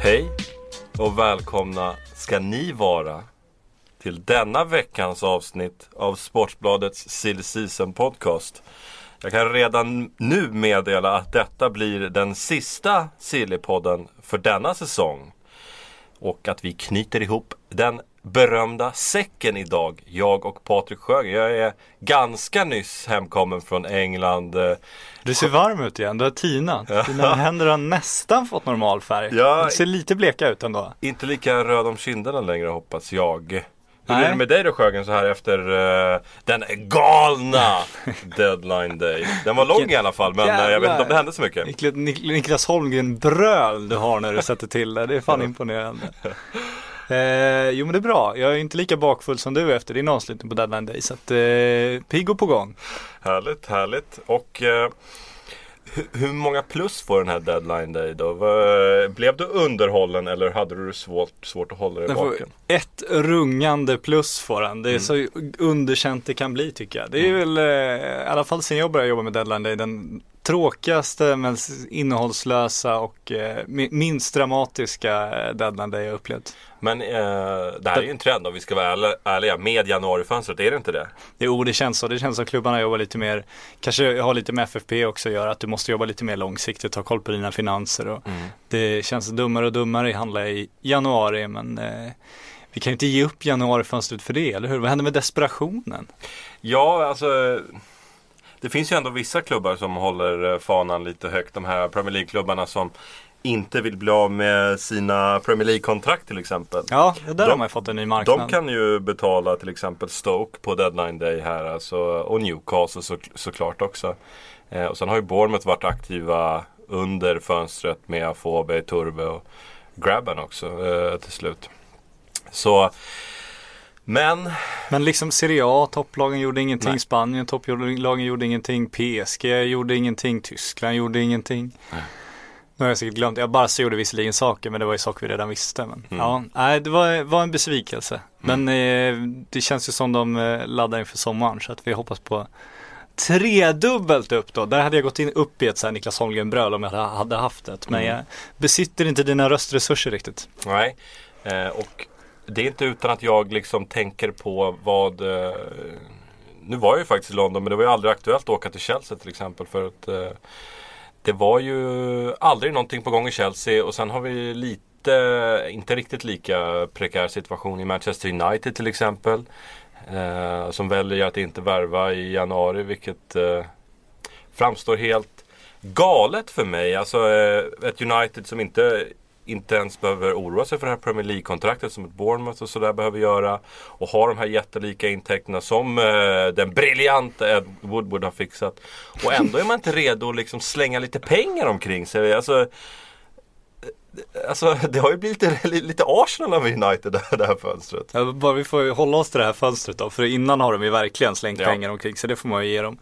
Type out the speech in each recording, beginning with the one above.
Hej och välkomna ska ni vara till denna veckans avsnitt av Sportbladets Silly Season Podcast. Jag kan redan nu meddela att detta blir den sista Sillypodden för denna säsong. Och att vi knyter ihop den berömda säcken idag, jag och Patrik Sjögren. Jag är ganska nyss hemkommen från England. eh, Du ser varm ut igen, du har tinat. Dina händer har nästan fått normal färg. Ja. Du ser lite bleka ut ändå. Inte lika röd om kinderna längre hoppas jag. Hur Nej. är det med dig då Sjögren så här efter eh, den galna deadline day? Den var lång i alla fall men eh, jag vet inte om det hände så mycket. Niklas, Nik- Niklas Holmgren bröl du har när du sätter till det. Det är fan imponerande. Eh, jo men det är bra. Jag är inte lika bakfull som du efter din avslutning på deadline day. Så att eh, pigg och på gång. Härligt, härligt. Och eh, hu- hur många plus får den här deadline day då? Vad- Blev du underhållen eller hade du svårt, svårt att hålla dig vaken? ett rungande plus får den. Det är så underkänt det kan bli tycker jag. Det är väl, eh, i alla fall sen jag började jobba med deadline day, den tråkigaste men innehållslösa och eh, mi- minst dramatiska eh, deadline day jag upplevt. Men eh, det här är ju en trend om vi ska vara ärliga- med januarifönstret, är det inte det? Jo, det känns så. Det känns som klubbarna jobbar lite mer, kanske har lite med FFP också att göra, att du måste jobba lite mer långsiktigt, ha koll på dina finanser och det känns dummare och dummare att handla i januari, men eh, vi kan ju inte ge upp januarifönstret för det, eller hur? Vad händer med desperationen? Ja, alltså det finns ju ändå vissa klubbar som håller eh, fanan lite högt. De här Premier League-klubbarna som inte vill bli av med sina Premier League-kontrakt till exempel. Ja, där De- har man ju fått en ny marknad. De kan ju betala till exempel Stoke på deadline day här alltså, och Newcastle så, såklart också. Eh, och sen har ju Bournemouth varit aktiva under fönstret med Afobe, Turbe och Grabben också eh, till slut. Så men Men liksom Serie A, topplagen gjorde ingenting, Nej. Spanien, topplagen gjorde ingenting, PSG gjorde ingenting, Tyskland gjorde ingenting. Nu har jag säkert glömt, jag bara gjorde visserligen saker men det var ju saker vi redan visste. Men, Mm. ja, nej, det var, var en besvikelse. Men eh, det känns ju som de eh, laddar inför sommaren så att vi hoppas på tredubbelt upp då. Där hade jag gått in upp i ett så här Niklas Holmgren bröl om jag hade haft det. Men Mm. jag besitter inte dina röstresurser riktigt. Nej, eh, och det är inte utan att jag liksom tänker på vad eh, Nu var jag ju faktiskt i London men det var ju aldrig aktuellt att åka till Chelsea till exempel för att eh, Det var ju aldrig någonting på gång i Chelsea och sen har vi lite, inte riktigt lika prekär situation i Manchester United till exempel eh, Som väljer att inte värva i januari vilket eh, framstår helt galet för mig. Alltså eh, ett United som inte, inte ens behöver oroa sig för det här Premier League-kontraktet som ett Bournemouth och sådär behöver göra. Och har de här jättelika intäkterna som eh, den briljanta Ed Woodward har fixat. Och ändå är man inte redo att liksom slänga lite pengar omkring sig. Alltså, Alltså det har ju blivit lite, lite Arsenal av United det här, fönstret. Ja, bara vi får hålla oss till det här fönstret då, för innan har de ju verkligen slängt Ja. pengar omkring så det får man ju ge dem.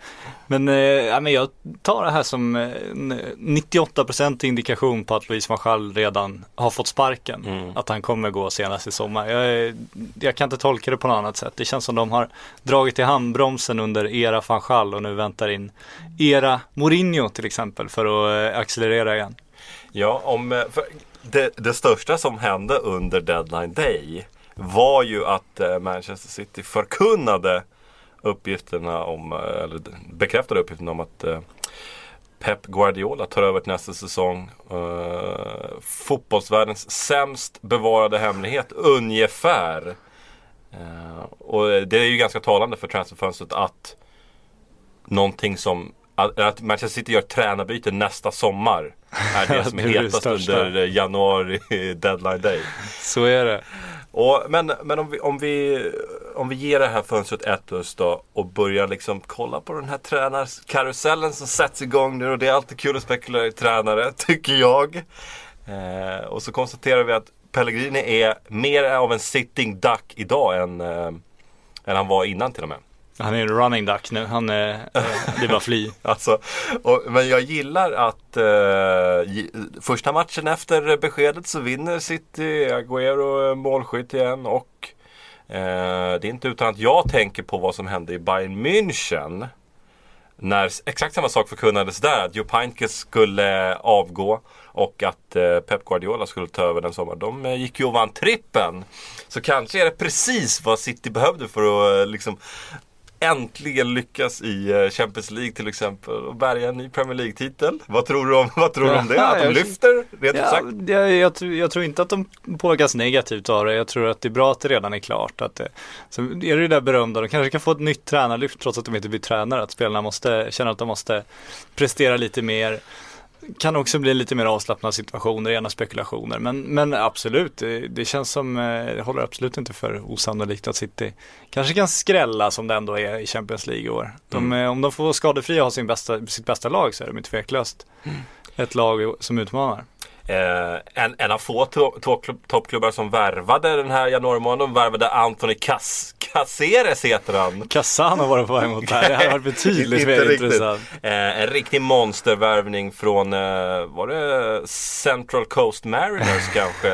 Men, eh, ja, men jag tar det här som eh, en 98% indikation på att Louise Gaal redan har fått sparken. Mm. Att han kommer gå senast i sommar. Jag, jag kan inte tolka det på något annat sätt. Det känns som de har dragit i handbromsen under era van Gaal och nu väntar in era Mourinho till exempel för att eh, accelerera igen. Ja, om, eh, för det, det största som hände under deadline day var ju att eh, Manchester City förkunnade uppgifterna om, eh, eller bekräftade uppgifterna om att Pep Guardiola tar över till nästa säsong. Uh, fotbollsvärldens sämst bevarade hemlighet ungefär. Uh, och det är ju ganska talande för transferfönstret att någonting som att att Manchester City gör tränarbyte nästa sommar är det som är hetast under eh, januari deadline day. Så är det. Och, men men om, vi, om, vi, om vi ger det här fönstret ett plus då och börjar liksom kolla på den här tränarkarusellen som sätts igång nu och det är alltid kul att spekulera i tränare, tycker jag. Eh, och så konstaterar vi att Pellegrini är mer av en sitting duck idag än, eh, än han var innan till och med. Han är en running duck nu, han är, det är bara fly. Alltså, och, men jag gillar att eh, första matchen efter beskedet så vinner City, Agüero eh, målskytt igen och eh, det är inte utan att jag tänker på vad som hände i Bayern München. När exakt samma sak förkunnades där, att Joe Heynckes skulle avgå och att eh, Pep Guardiola skulle ta över den sommaren. De eh, gick ju och vann trippen. Så kanske är det precis vad City behövde för att eh, liksom äntligen lyckas i eh, Champions League till exempel och bärga en ny Premier League-titel. Vad tror du om, vad tror du om det? Att de lyfter, rent Ja, sagt? jag, jag, tror, jag tror inte att de påverkas negativt av det. Jag tror att det är bra att det redan är klart. Att det, så är det det där berömda, de kanske kan få ett nytt tränarlyft trots att de inte blir tränare. Att spelarna måste känna att de måste prestera lite mer. Kan också bli lite mer avslappnad situation, rena spekulationer. Men, men absolut, det, det känns som, eh, det håller absolut inte för osannolikt att City kanske kan skrälla som det ändå är i Champions League i år. De, eh, Om de får vara skadefria och ha sin bästa, sitt bästa lag så är de ju tveklöst ett lag som utmanar. Eh, en, en av få to- to- toppklubbar som värvade den här januari månaden värvade Anthony Cas- Caceres heter han. Kassan har varit på väg mot det här. Det hade varit betydligt Inte mer riktigt. intressant. Eh, en riktig monstervärvning från, eh, var det Central Coast Mariners kanske?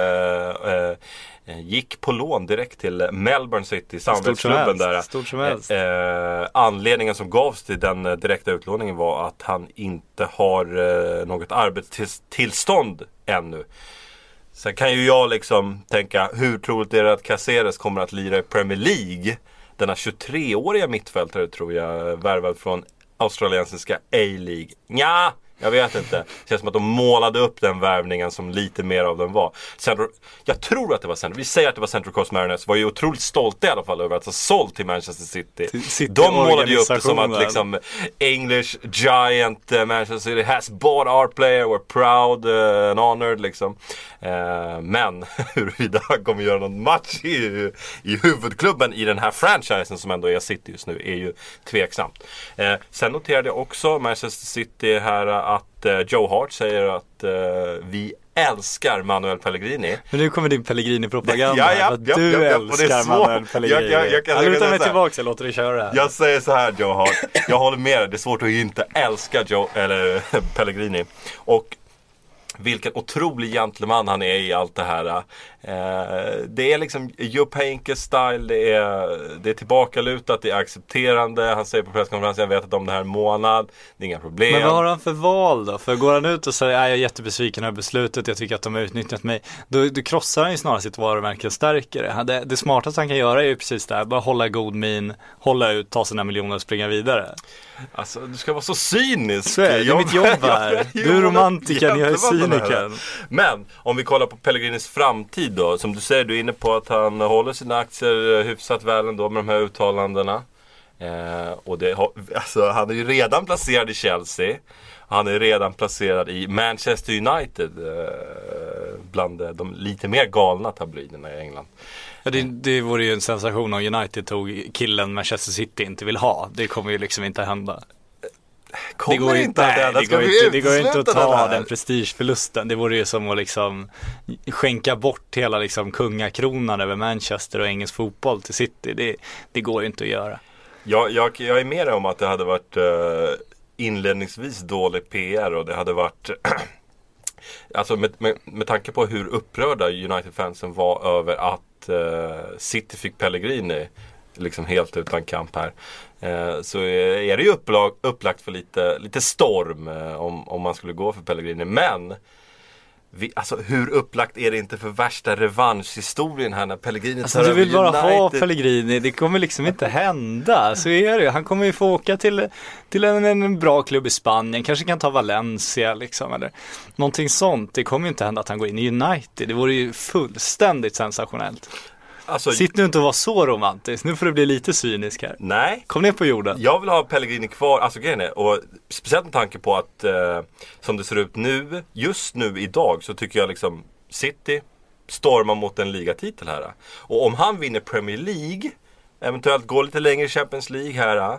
Eh, gick på lån direkt till Melbourne City, samarbetsklubben där. Stort som helst. Eh, eh, anledningen som gavs till den eh, direkta utlåningen var att han inte har eh, något arbetstillstånd ännu. Sen kan ju jag liksom tänka, hur troligt är det att Caceres kommer att lira i Premier League? Denna 23-åriga mittfältare tror jag, värvad från australiensiska A-League. Ja, jag vet inte. Det känns som att de målade upp den värvningen som lite mer av den var. Central, jag tror att det var Central, vi säger att det var Central Coast Mariners, var ju otroligt stolta i alla fall över att ha sålt till Manchester City. City de målade ju upp det som att liksom English giant uh, Manchester City has bought our player, we're proud uh, and honored liksom. Eh, men huruvida han kommer göra någon match i, i huvudklubben i den här franchisen som ändå är City just nu är ju tveksamt. Sen noterade jag också Manchester City här att eh, Joe Hart säger att eh, vi älskar Manuel Pellegrini. Men nu kommer din Pellegrini-propaganda. Ja, ja, ja, du ja, ja, och älskar. Manuel Pellegrini. Jag- jag- jag kan- jag lutar mig tillbaka, jag låter dig köra. Jag säger så här Joe Hart. Jag håller med dig. Det är svårt att inte älska Joe, eller Pellegrini. Och vilken otrolig gentleman han är i allt det här. Eh, det är liksom Jupp Heynckes style. Det är, det är tillbakalutat, det är accepterande. Han säger på presskonferensen, jag vet att om det här är en månad. Det är inga problem. Men vad har han för val då? För går han ut och säger, jag är jättebesviken över beslutet, jag tycker att de har utnyttjat mig. Då, då krossar han ju snarare sitt varumärke och stärker det. Det. Det smartaste han kan göra är ju precis det här, bara hålla god min, hålla ut, ta sina miljoner och springa vidare. Alltså, du ska vara så cynisk. Så är det, är Jag- mitt jobb här. jag- Du är romantikern, jag är cynikern. Men om vi kollar på Pellegrinis framtid då. Som du säger, du är inne på att han håller sina aktier eh, hyfsat väl ändå med de här uttalandena. Eh, och det, alltså, han är ju redan placerad i Chelsea. Han är redan placerad i Manchester United. Eh, bland de lite mer galna tabloiderna i England. Ja, det, det vore ju en sensation om United tog killen Manchester City inte vill ha. Det kommer ju liksom inte hända. Kommer det går inte att nej, det går inte, det går inte att ta här? den prestigeförlusten. Det vore ju som att liksom skänka bort hela liksom kungakronan över Manchester och engelsk fotboll till City. Det, det går ju inte att göra. Jag, jag, jag är med om att det hade varit eh, inledningsvis dålig PR och det hade varit Alltså med, med, med tanke på hur upprörda United-fansen var över att eh, City fick Pellegrini liksom helt utan kamp här. Eh, så är, det ju upplag, upplagt för lite, lite storm eh, om, om man skulle gå för Pellegrini. Men vi, alltså, hur upplagt är det inte för värsta revanschhistorien här när Pellegrini Alltså tar du över vill bara ha United? Pellegrini, det kommer liksom inte hända. Så är det. Han kommer ju få åka till, till en, en bra klubb i Spanien, kanske kan ta Valencia liksom eller någonting sånt. Det kommer ju inte hända att han går in i United. Det vore ju fullständigt sensationellt. Alltså, Sitt nu inte och var så romantisk, nu får du bli lite cynisk här. Nej, Kom ner på jorden. Jag vill ha Pellegrini kvar, alltså grejen är, och speciellt med tanke på att eh, som det ser ut nu, just nu idag så tycker jag liksom City stormar mot en ligatitel här. Och om han vinner Premier League, eventuellt går lite längre i Champions League här.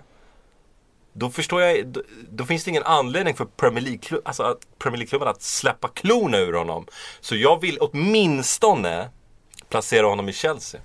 Då förstår jag, då, då finns det ingen anledning för Premier League-klubben alltså, att- Premier League-klubben att släppa klorna ur honom. Så jag vill åtminstone placera honom i Chelsea.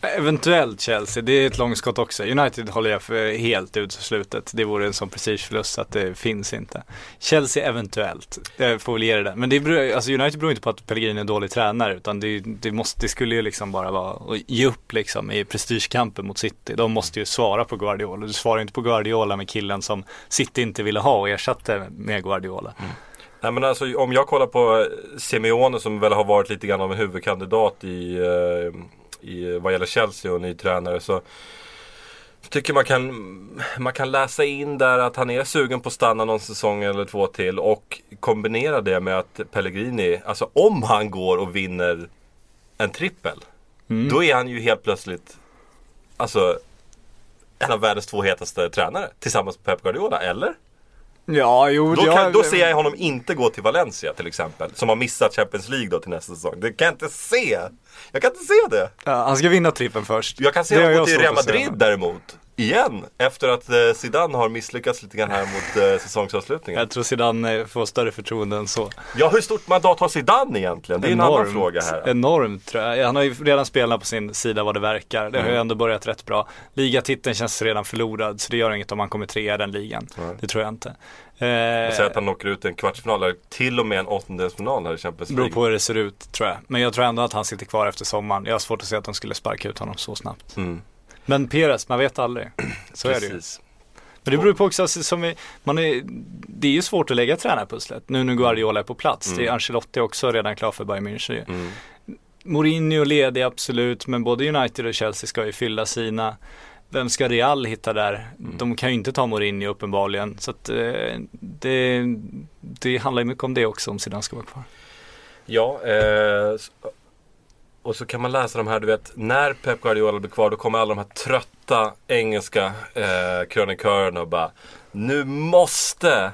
Eventuellt Chelsea, det är ett långskott också. United håller jag för helt uteslutet. Det vore en sån prestigeförlust att det finns inte. Chelsea eventuellt, jag får väl ge det där. Men det beror, alltså United beror inte på att Pellegrini är dålig tränare utan det, det, måste, det skulle ju liksom bara vara att ge upp liksom i prestigekampen mot City. De måste ju svara på Guardiola. Du svarar inte på Guardiola med killen som City inte ville ha och ersatte med Guardiola. Nej men alltså om jag kollar på Simeone som väl har varit lite grann av en huvudkandidat i, eh, i vad gäller Chelsea och ny tränare så tycker man kan, man kan läsa in där att han är sugen på att stanna någon säsong eller två till och kombinera det med att Pellegrini, alltså om han går och vinner en trippel då är han ju helt plötsligt alltså en av världens två hetaste tränare tillsammans med Pep Guardiola, eller? Ja, jo, Då, jag- kan, då ser jag honom inte gå till Valencia till exempel. Som har missat Champions League då till nästa säsong. Det kan jag inte se. Jag kan inte se det. Ja, han ska vinna trippen först. Jag kan se honom gå till Real. Madrid däremot. Igen. Efter att eh, Zidane har misslyckats lite grann här mot eh, säsongsavslutningen. Jag tror Zidane eh, får större förtroende än så. Ja, hur stort mandat har Zidane egentligen? Det är en annan fråga här. Enormt tror jag. Han har ju redan spelat på sin sida vad det verkar. Det har Mm. ju ändå börjat rätt bra. Ligatiteln känns redan förlorad så det gör inget om han kommer trea i den ligan. Det tror jag inte. Eh, säger att han åker ut i en kvartsfinal eller till och med en åttondelsfinal här i Champions beror League. på hur det ser ut tror jag. Men jag tror ändå att han sitter kvar efter sommaren. Jag har svårt att se att de skulle sparka ut honom så snabbt. Mm. Men Perez, man vet aldrig. Så är det ju. Precis. Men det beror på också, alltså, som vi, man är, det är ju svårt att lägga tränarpusslet. Nu när Guardiola är på plats. Det är Ancelotti också redan klar för Bayern München. Mm. Mourinho ledig absolut, men både United och Chelsea ska ju fylla sina. Vem ska Real hitta där? De kan ju inte ta Mourinho uppenbarligen. Så att eh, det, det handlar ju mycket om det också om Zidane ska vara kvar. Ja, eh, och så kan man läsa de här, du vet, när Pep Guardiola blir kvar då kommer alla de här trötta engelska eh, krönikörerna och bara Nu måste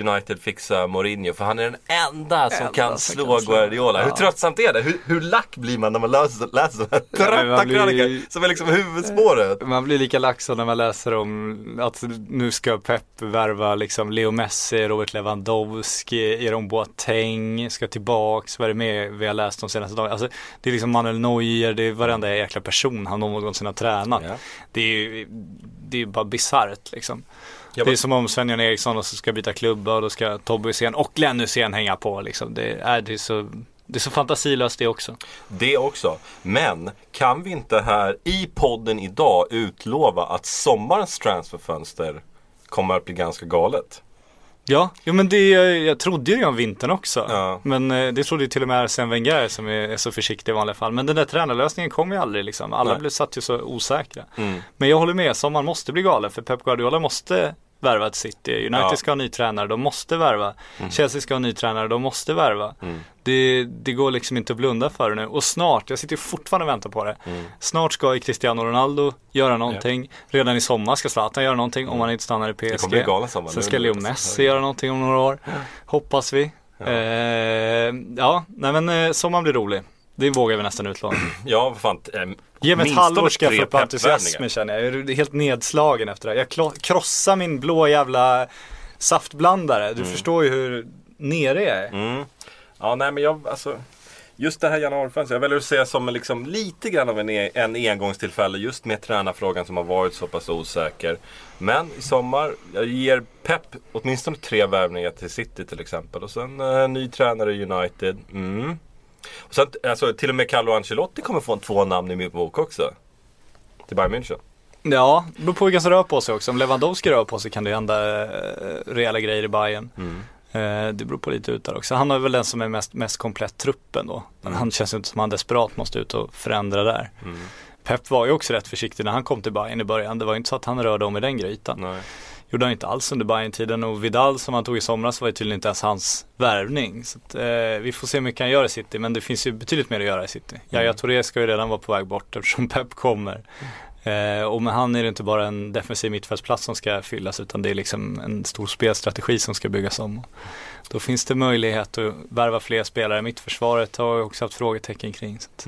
United fixa Mourinho för han är den enda som Enda kan slå kan slå. Guardiola. Hur Ja. tröttsamt är det? Hur, hur lack blir man när man läser, läser här trötta man blir- krönikor som är liksom huvudspåret? Man blir lika lack som när man läser om att nu ska Pep värva liksom Leo Messi, Robert Lewandowski, Jeroen Boateng ska tillbaks. Vad är det med vi har läst de senaste dagarna? Alltså, det är liksom Manuel Neuer, det är varenda jäkla person han någonsin har tränat. Ja. Det är ju det är bara bisarrt liksom. Ja, det är som om Sven-Göran Eriksson och så ska byta klubba och då ska Tobbe Hysén och Glenn Hysén hänga på liksom. Det är, det är så det är så fantasilöst det också. Det också. Men kan vi inte här i podden idag utlova att sommarens transferfönster kommer att bli ganska galet? Ja, jo men det, jag trodde ju det om vintern också. Ja. Men eh, det trodde ju till och med Arsene Wenger som är, är så försiktig i vanliga fall. Men den där tränarlösningen kom ju aldrig liksom. Alla Nej. blev satt ju så osäkra. Mm. Men jag håller med, sommaren måste bli galen för Pep Guardiola måste värva ett City. United Ja. Mm. ska ha ny tränare, de måste värva. Chelsea ska ha ny tränare, de måste värva. Det, det går liksom inte att blunda för nu. Och snart, jag sitter fortfarande och väntar på det. Mm. Snart ska ju Cristiano Ronaldo göra någonting. Redan i sommar ska Zlatan göra någonting om han inte stannar i PSG. Mm. Det kommer bli galen sommar. Sen ska Leo Messi göra någonting om några år. Hoppas vi. Ja, eh, ja nej men eh, sommaren blir rolig. Det vågar vi nästan utlova. Ja, för fan. Ge mig ett halvår ska jag få upp entusiasmen känner jag. Jag är helt nedslagen efter det här. Jag krossar min blå jävla saftblandare. Du förstår ju hur nere jag är. Mm. Ja, nej men jag, alltså. Just det här januarifönstret, jag väljer att se som liksom, lite grann av en, e- en engångstillfälle just med tränarfrågan som har varit så pass osäker. Men i sommar, jag ger Pep åtminstone tre värvningar till City till exempel. Och sen eh, ny tränare i United. Mm. Och sen, alltså, till och med Carlo Ancelotti kommer få en två namn i min bok också. Till Bayern München. Ja, det beror på vilka som rör på sig också. Om Lewandowski rör på sig kan det hända eh, rejäla grejer i Bayern. Eh, det beror på lite ut där också. Han är väl den som är mest, mest komplett truppen då. Han känns inte som han desperat måste ut och förändra där. Pep var ju också rätt försiktig när han kom till Bayern i början. Det var ju inte så att han rörde om i den grytan. Nej. Gjorde han inte alls under Bayern-tiden och Vidal som han tog i somras var ju tydligen inte ens hans värvning. Så att, eh, vi får se hur mycket han gör i City men det finns ju betydligt mer att göra i City. Yahya Touré ska ju redan vara på väg bort eftersom Pep kommer. Eh, och med han är det inte bara en defensiv mittfältsplats som ska fyllas utan det är liksom en stor spelstrategi som ska byggas om. Då finns det möjlighet att värva fler spelare. Mittförsvaret har jag också haft frågetecken kring. Så att,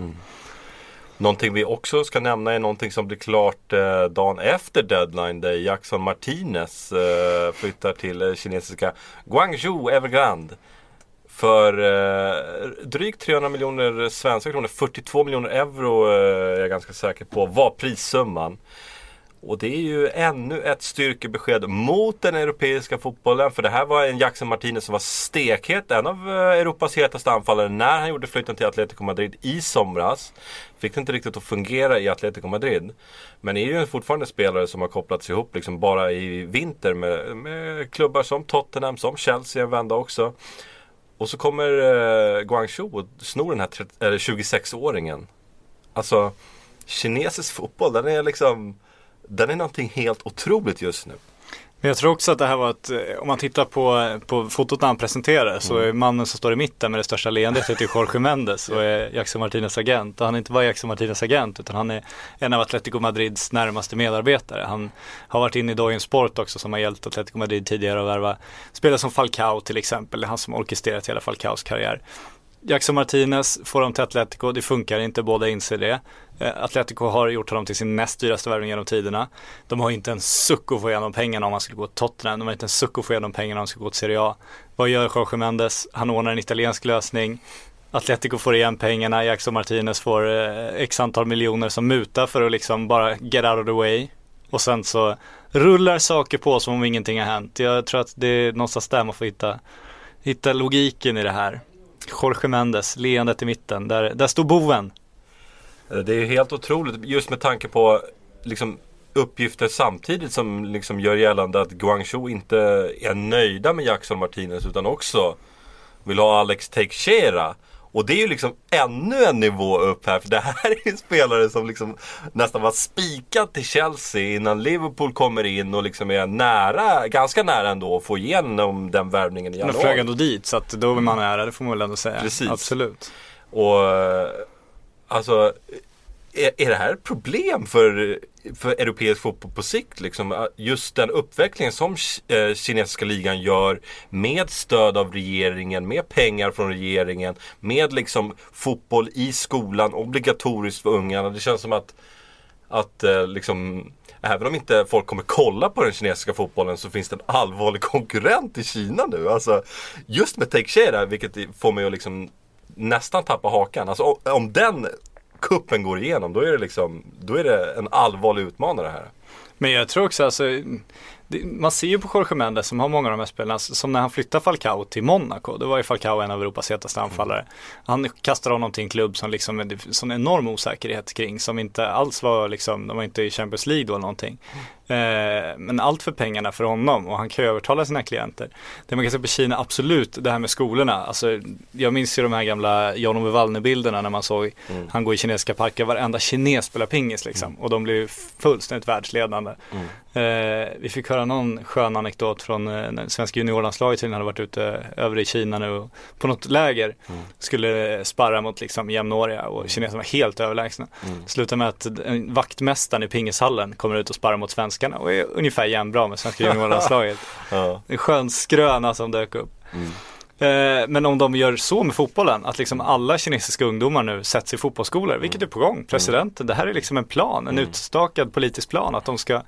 Någonting vi också ska nämna är någonting som blir klart eh, dagen efter deadline där Jackson Martinez eh, flyttar till eh, kinesiska Guangzhou Evergrande. För eh, drygt 300 miljoner svenska kronor, 42 miljoner euro eh, är jag ganska säker på var prissumman. Och det är ju ännu ett styrkebesked mot den europeiska fotbollen. För det här var en Jackson Martinez som var stekhet. En av eh, Europas hetaste anfallare när han gjorde flytten till Atletico Madrid i somras. Fick det inte riktigt att fungera i Atletico Madrid. Men är ju fortfarande en spelare som har kopplats ihop liksom bara i vinter med, med klubbar som Tottenham, som Chelsea en vända också. Och så kommer eh, Guangzhou och snor den här 26-åringen. Alltså, kinesisk fotboll den är liksom den är någonting helt otroligt just nu. Men jag tror också att det här var ett, eh, om man tittar på, på fotot när han presenterar så är mannen som står i mitten med det största leendet heter Jorge Mendes och är Jackson Martinez agent. Och han är inte bara Jackson Martinez agent utan han är en av Atletico Madrids närmaste medarbetare. Han har varit inne i Dojen Sport också som har hjälpt Atletico Madrid tidigare att värva spelare som Falcao till exempel. Det är han som orkestrerat hela Falcaos karriär. Jackson Martinez får dem till Atletico, det funkar inte, båda inser det. Eh, Atletico har gjort honom till sin näst dyraste värvning genom tiderna. De har inte en suck att få igenom pengarna om han skulle gå till Tottenham. De har inte en suck att få igenom pengarna om han skulle gå till Serie A. Vad gör Jorge Mendes? Han ordnar en italiensk lösning. Atletico får igen pengarna, Jackson Martinez får eh, x antal miljoner som muta för att liksom bara get out of the way. Och sen så rullar saker på som om ingenting har hänt. Jag tror att det är någonstans där man får hitta, hitta logiken i det här. Jorge Mendes, leendet i mitten, där, där står boven. Eh, det är helt otroligt just med tanke på liksom, uppgifter samtidigt som liksom gör gällande att Guangzhou inte är nöjda med Jackson Martinez utan också vill ha Alex Teixeira. Och det är ju liksom ännu en nivå upp här för det här är en spelare som liksom nästan var spikad till Chelsea innan Liverpool kommer in och liksom är nära, ganska nära ändå att få igenom den värvningen i januari. flög ändå dit så att då är man nära, det får man väl ändå säga. Precis. Absolut. Och eh, alltså är, är det här ett problem för, för europeisk fotboll på sikt? Liksom? Äh, just den uppvecklingen som eh, kinesiska ligan gör med stöd av regeringen, med pengar från regeringen, med liksom fotboll i skolan, obligatoriskt för ungarna. Det känns som att, att eh, liksom Även om inte folk kommer kolla på den kinesiska fotbollen så finns det en allvarlig konkurrent i Kina nu. Alltså, just med Teixeira, vilket får mig att liksom nästan tappa hakan. Alltså om den kuppen går igenom, då är det liksom, då är det en allvarlig utmanare här. Men jag tror också alltså, det, man ser ju på Jorge Mendes som har många av de här spelarna, som när han flyttar Falcao till Monaco, då var ju Falcao en av Europas hetaste anfallare. Han kastar honom till en klubb som liksom, är sån enorm osäkerhet kring, som inte alls var liksom, de var inte i Champions League då eller någonting. Eh, men allt för pengarna för honom och han kan ju övertala sina klienter. Det man kan se på Kina, absolut, det här med skolorna. Alltså, jag minns ju de här gamla Jan-Ove Wallner-bilderna när man såg Mm. han går i kinesiska parker, varenda kines spelar pingis liksom. Och de blev fullständigt världsledande. Eh, vi fick höra någon skön anekdot från eh, svenska juniorlandslaget tydligen hade varit ute över i Kina nu och på något läger skulle sparra mot liksom jämnåriga och kineserna var helt överlägsna. Slutar med att en vaktmästaren i pingishallen kommer ut och sparrar mot svenskarna och är ungefär jämnbra med svenska juniorlandslaget. Ja. En skön skröna som dök upp. Eh, Men om de gör så med fotbollen, att liksom alla kinesiska ungdomar nu sätts i fotbollsskolor, vilket är på gång. Presidenten, det här är liksom en plan, en utstakad politisk plan att de ska,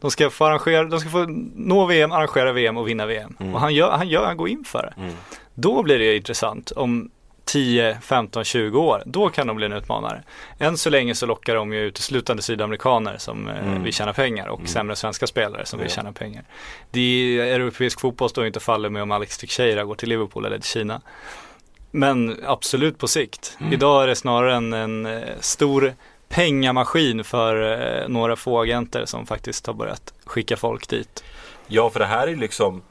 de ska få arrangera, de ska få nå VM, arrangera VM och vinna VM. Och han gör, han gör, han går in för det. Då blir det intressant om 10, 15, 20 år, då kan de bli en utmanare. Än så länge så lockar de ju uteslutande sydamerikaner som eh, vill tjäna pengar och sämre svenska spelare som vill Ja. tjäna pengar. Det är, europeisk fotboll står inte faller med om Alex Teixeira går till Liverpool eller till Kina. Men absolut på sikt. Idag är det snarare en, en eh, stor pengamaskin för eh, några få agenter som faktiskt har börjat skicka folk dit. Ja, för det här är liksom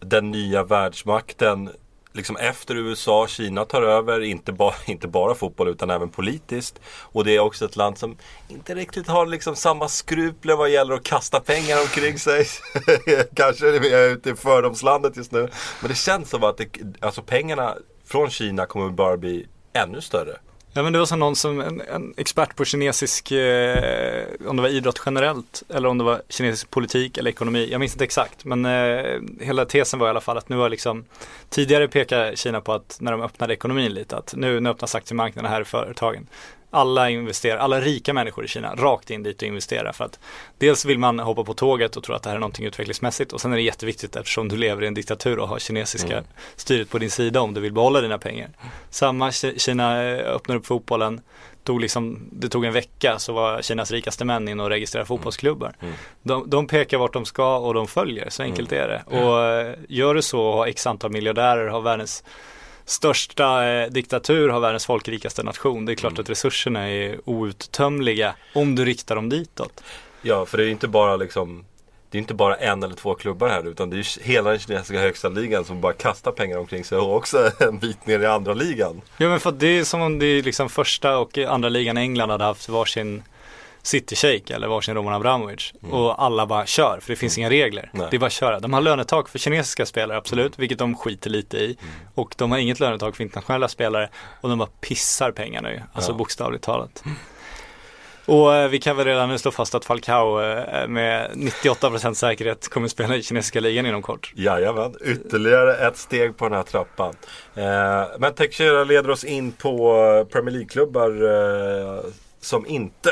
den nya världsmakten. Liksom efter USA, Kina tar över, inte, ba, inte bara fotboll utan även politiskt. Och det är också ett land som inte riktigt har liksom samma skrupler vad gäller att kasta pengar omkring sig. Kanske är jag ute i fördomslandet just nu. Men det känns som att det, alltså pengarna från Kina kommer bara bli ännu större. Ja men det var som någon som, en, en expert på kinesisk, eh, om det var idrott generellt eller om det var kinesisk politik eller ekonomi, jag minns inte exakt. Men eh, hela tesen var i alla fall att nu var liksom, tidigare pekade Kina på att när de öppnade ekonomin lite, att nu, nu öppnas aktiemarknaden här i företagen alla investerar, alla rika människor i Kina rakt in dit och investera för att dels vill man hoppa på tåget och tro att det här är någonting utvecklingsmässigt och sen är det jätteviktigt eftersom du lever i en diktatur och har kinesiska Mm. styret på din sida om du vill behålla dina pengar. Samma Ki- Kina eh, öppnar upp fotbollen, tog liksom, det tog en vecka så var Kinas rikaste män inne och registrerade fotbollsklubbar. Mm. De, de pekar vart de ska och de följer, så enkelt är det. Och eh, gör du så och har x antal miljardärer, har världens största eh, diktatur, har världens folkrikaste nation. Det är klart Mm. att resurserna är outtömliga om du riktar dem ditåt. Ja, för det är inte bara liksom det är inte bara en eller två klubbar här utan det är hela den kinesiska högsta ligan som bara kastar pengar omkring sig och också en bit ner i andra ligan. Ja men för det är som om det är liksom första och andra ligan i England hade haft varsin City Shake eller varsin Roman Abramovic och alla bara kör för det finns inga regler. Mm. Nej. Mm. Det är bara att köra. De har lönetak för kinesiska spelare absolut, vilket de skiter lite i. Och de har inget lönetak för internationella spelare och de bara pissar pengar nu, alltså Ja. bokstavligt talat. Och eh, vi kan väl redan nu slå fast att Falcao eh, med 98% säkerhet kommer spela i kinesiska ligan inom kort. Jajamän, ytterligare ett steg på den här trappan. Eh, men Teixeira leder oss in på Premier League-klubbar som inte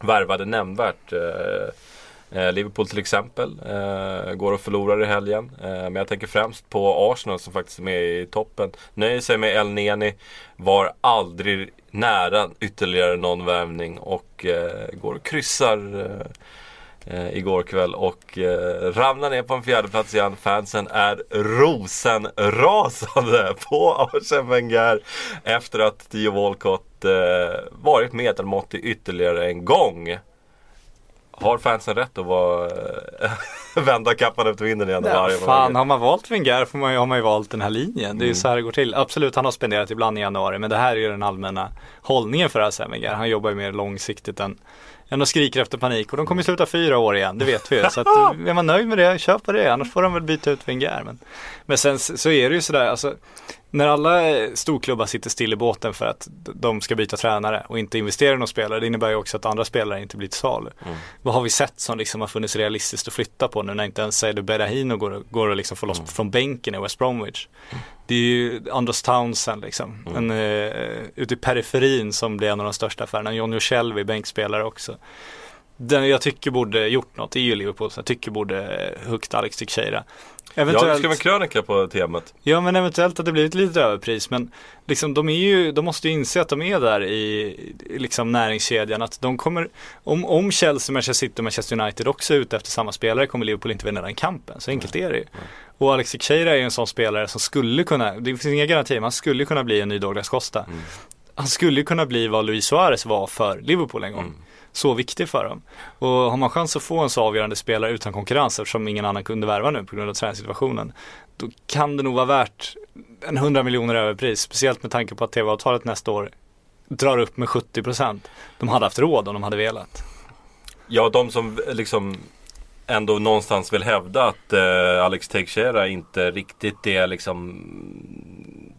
värvade nämnvärt. Eh, eh, Liverpool till exempel eh, går och förlorar i helgen. Men jag tänker främst på Arsenal som faktiskt är med i toppen. Nöjer sig med El Neni. Var aldrig nära ytterligare någon värvning och går och kryssar eh, igår kväll och eh, ramlar ner på en fjärde plats igen. Fansen är rosenrasande på Arsene Wenger efter att Theo Walcott eh, varit medelmåttig ytterligare en gång. Har fansen rätt att vara, eh, vända kappan efter vinden igen Ja, varje fan, har man valt Wenger får man har man ju valt den här linjen. Det är ju Mm. så här det går till. Absolut, han har spenderat ibland i januari, men det här är ju den allmänna hållningen för Arsene Wenger. Han jobbar ju mer långsiktigt än, än och skriker efter panik. Och de kommer sluta fyra år igen, det vet vi ju. Så att, är man nöjd med det, köp på det. Annars får de väl byta ut Wenger. Men, men sen så är det ju sådär, alltså när alla storklubbar sitter still i båten för att de ska byta tränare och inte investera i någon spelare, det innebär ju också att andra spelare inte blir till salu. Vad har vi sett som liksom har funnits realistiskt att flytta på nu när inte ens Seidu Berahino går, går och liksom får loss från bänken i West Bromwich. Det är ju Anders Townsend liksom, en, uh, ute i periferin som blir en av de största affärerna. Jonny Shelby, bänkspelare också. Den jag tycker borde gjort något är ju Liverpool, så jag tycker borde huggt Alex Teixeira. Ja, du Eventuellt, skrev en krönika på temat. Ja men eventuellt att det blir ett litet överpris men liksom de är ju, de måste ju inse att de är där i, liksom näringskedjan att de kommer, om, om Chelsea, Manchester City och Manchester United också är ute efter samma spelare kommer Liverpool inte vinna den kampen, så enkelt är det ju. Och Alex Teixeira är ju en sån spelare som skulle kunna, det finns inga garantier, men han skulle kunna bli en ny Douglas Costa. Han skulle kunna bli vad Luis Suarez var för Liverpool en gång. Så viktig för dem. Och har man chans att få en så avgörande spelare utan konkurrens eftersom ingen annan kunde värva nu på grund av träningssituationen. Då kan det nog vara värt en 100 miljoner överpris. Speciellt med tanke på att tv-avtalet nästa år drar upp med 70 procent. De hade haft råd om de hade velat. Ja, de som eh, liksom ändå någonstans vill hävda att eh, Alex Teixeira inte riktigt är liksom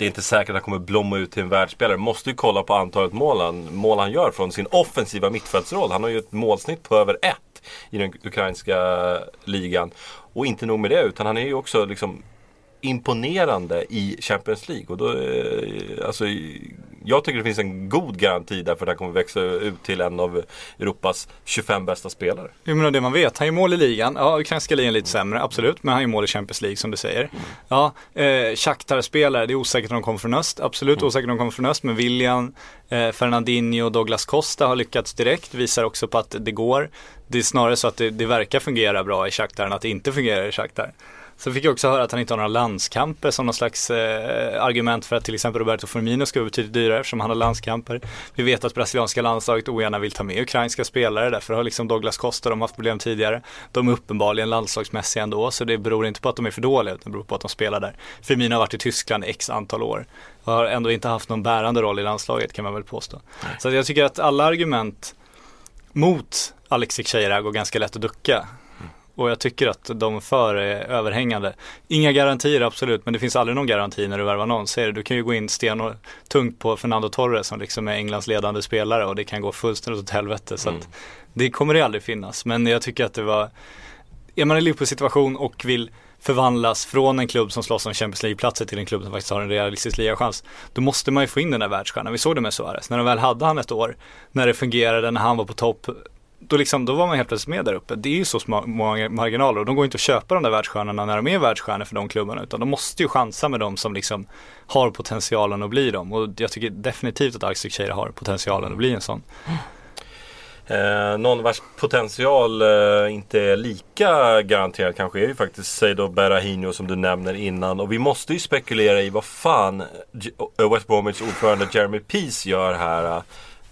det är inte säkert att han kommer blomma ut till en världsspelare. Måste ju kolla på antalet mål han, mål han gör från sin offensiva mittfältsroll. Han har ju ett målsnitt på över ett i den ukrainska ligan. Och inte nog med det utan han är ju också liksom imponerande i Champions League. Och då, eh, alltså, jag tycker det finns en god garanti där för att han kommer växa ut till en av Europas 25 bästa spelare. Jag menar det man vet, han gör mål i ligan, ja ukrainska ligan lite sämre, absolut, men han gör mål i Champions League som du säger. Ja, eh, Shakhtar-spelare, det är osäkert om de kommer från öst, absolut osäkert om de kommer från öst, men William, eh, Fernandinho och Douglas Costa har lyckats direkt, visar också på att det går. Det är snarare så att det, det verkar fungera bra i Shakhtar än att det inte fungerar i Shakhtar. Så fick jag också höra att han inte har några landskamper som någon slags eh, argument för att till exempel Roberto Firmino ska vara betydligt dyrare eftersom han har landskamper. Vi vet att brasilianska landslaget ogärna vill ta med ukrainska spelare, därför har liksom Douglas Costa, de haft problem tidigare. De är uppenbarligen landslagsmässiga ändå, så det beror inte på att de är för dåliga, utan det beror på att de spelar där. Firmino har varit i Tyskland x antal år och har ändå inte haft någon bärande roll i landslaget kan man väl påstå. Så jag tycker att alla argument mot Alex Teixeira går ganska lätt att ducka. Och jag tycker att de för är överhängande. Inga garantier absolut, men det finns aldrig någon garanti när du värvar någon. Säger du, kan ju gå in sten och tungt på Fernando Torres som liksom är Englands ledande spelare och det kan gå fullständigt åt helvete. Så att det kommer det aldrig finnas. Men jag tycker att det var, är man i Liverpools situation och vill förvandlas från en klubb som slåss om Champions League-platser till en klubb som faktiskt har en realistisk ligachans. Då måste man ju få in den där världsstjärnan. Vi såg det med Suarez. När de väl hade han ett år, när det fungerade, när han var på topp, då, liksom, då var man helt plötsligt med där uppe. Det är ju så små många marginaler och de går inte att köpa de där världsstjärnorna när de är världsstjärnor för de klubbarna utan de måste ju chansa med de som liksom har potentialen att bli dem och jag tycker definitivt att Arctic Shader har potentialen att bli en sån. Eh, någon vars potential eh, inte är lika garanterad kanske är ju faktiskt Seido Berahino som du nämner innan. Och vi måste ju spekulera i vad fan West Bromwich ordförande Jeremy Peace gör här. eh,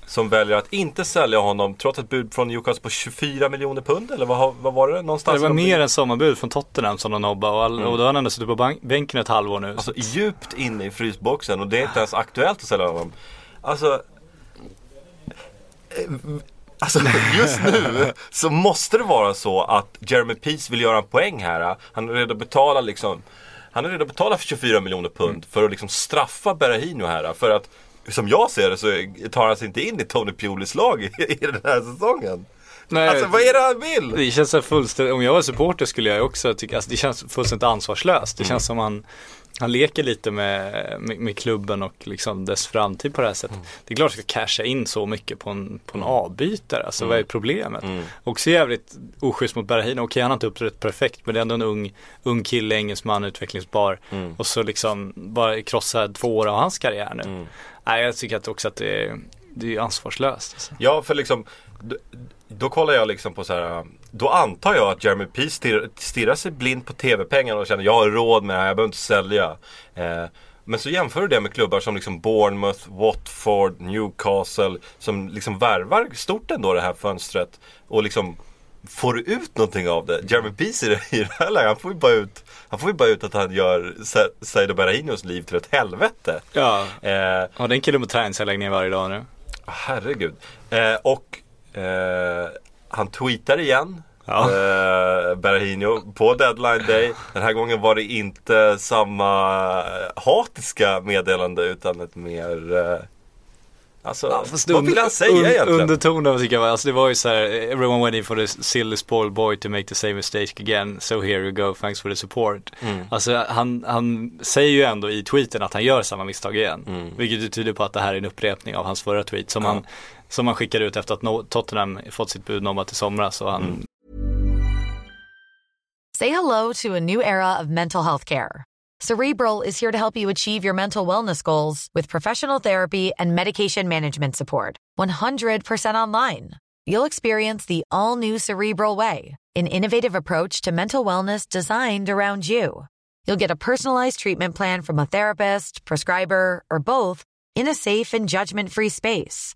som väljer att inte sälja honom trots ett bud från Newcastle på 24 miljoner pund. Eller vad, vad var det någonstans? Det var mer än sommarbud från Tottenham som de nobbade och, all, och då har han ändå suttit på bänken ett halvår nu. Alltså djupt inne i frysboxen och det är inte ens aktuellt att sälja honom. Alltså, eh, alltså just nu så måste det vara så att Jeremy Peace vill göra en poäng här. Han är redo att betala liksom han är redo att betala för 24 miljoner pund för att liksom straffa Berahino här. För att som jag ser det så tar han sig inte in i Tony Pulis lag i, i den här säsongen. Nej, Alltså vad är det han vill? Det känns så fullständigt, om jag var supporter skulle jag också tycka, alltså det känns fullständigt ansvarslöst. Det känns som han, han leker lite med, med, med klubben och liksom dess framtid på det här sättet. Det är klart att ska casha in så mycket på en, på en avbytare, alltså vad är problemet? Också jävligt oschysst mot Berahino, okej han har inte uppträtt perfekt men det är ändå en ung, ung kille, engelsman, utvecklingsbar. Och så liksom bara krossa två år av hans karriär nu. Nej jag tycker att också att det är, det är ansvarslöst. Alltså. Ja, för liksom då, då kollar jag liksom på så här. Då antar jag att Jeremy Peace stirrar, stirrar sig blind på tv-pengarna och känner jag har råd med det här, jag behöver inte sälja. Eh, men så jämför du det med klubbar som liksom Bournemouth, Watford, Newcastle som liksom värvar stort ändå det här fönstret. Och liksom får du ut någonting av det? Jeremy Peace i det, i det här läget, han får ju bara ut han får ju bara ut att han gör Sa- Saido Berahinos liv till ett helvete. Ja, Eh, ja den killen på träningscell lägger ner varje dag nu. Herregud. Eh, och eh, han tweetar igen. Ja. Eh, Berahino på deadline day. Den här gången var det inte samma eh, hatiska meddelande utan ett mer eh, Alltså, vad vill han säga un, egentligen? Undertonen tycker jag, alltså det var ju så här, everyone waiting for the silly spoiled boy to make the same mistake again, so here you go, thanks for the support. Mm. Alltså han, han säger ju ändå i tweeten att han gör samma misstag igen. Mm. Vilket tyder på att det här är en upprepning av hans förra tweet som, han, som han skickade ut efter att Tottenham fått sitt bud nobbat i somras och han Mm. Say hello to a new era of mental health care. Cerebral is here to help you achieve your mental wellness goals with professional therapy and medication management support. 100% online. You'll experience the all new Cerebral Way, an innovative approach to mental wellness designed around you. You'll get a personalized treatment plan from a therapist, prescriber, or both in a safe and judgment free space.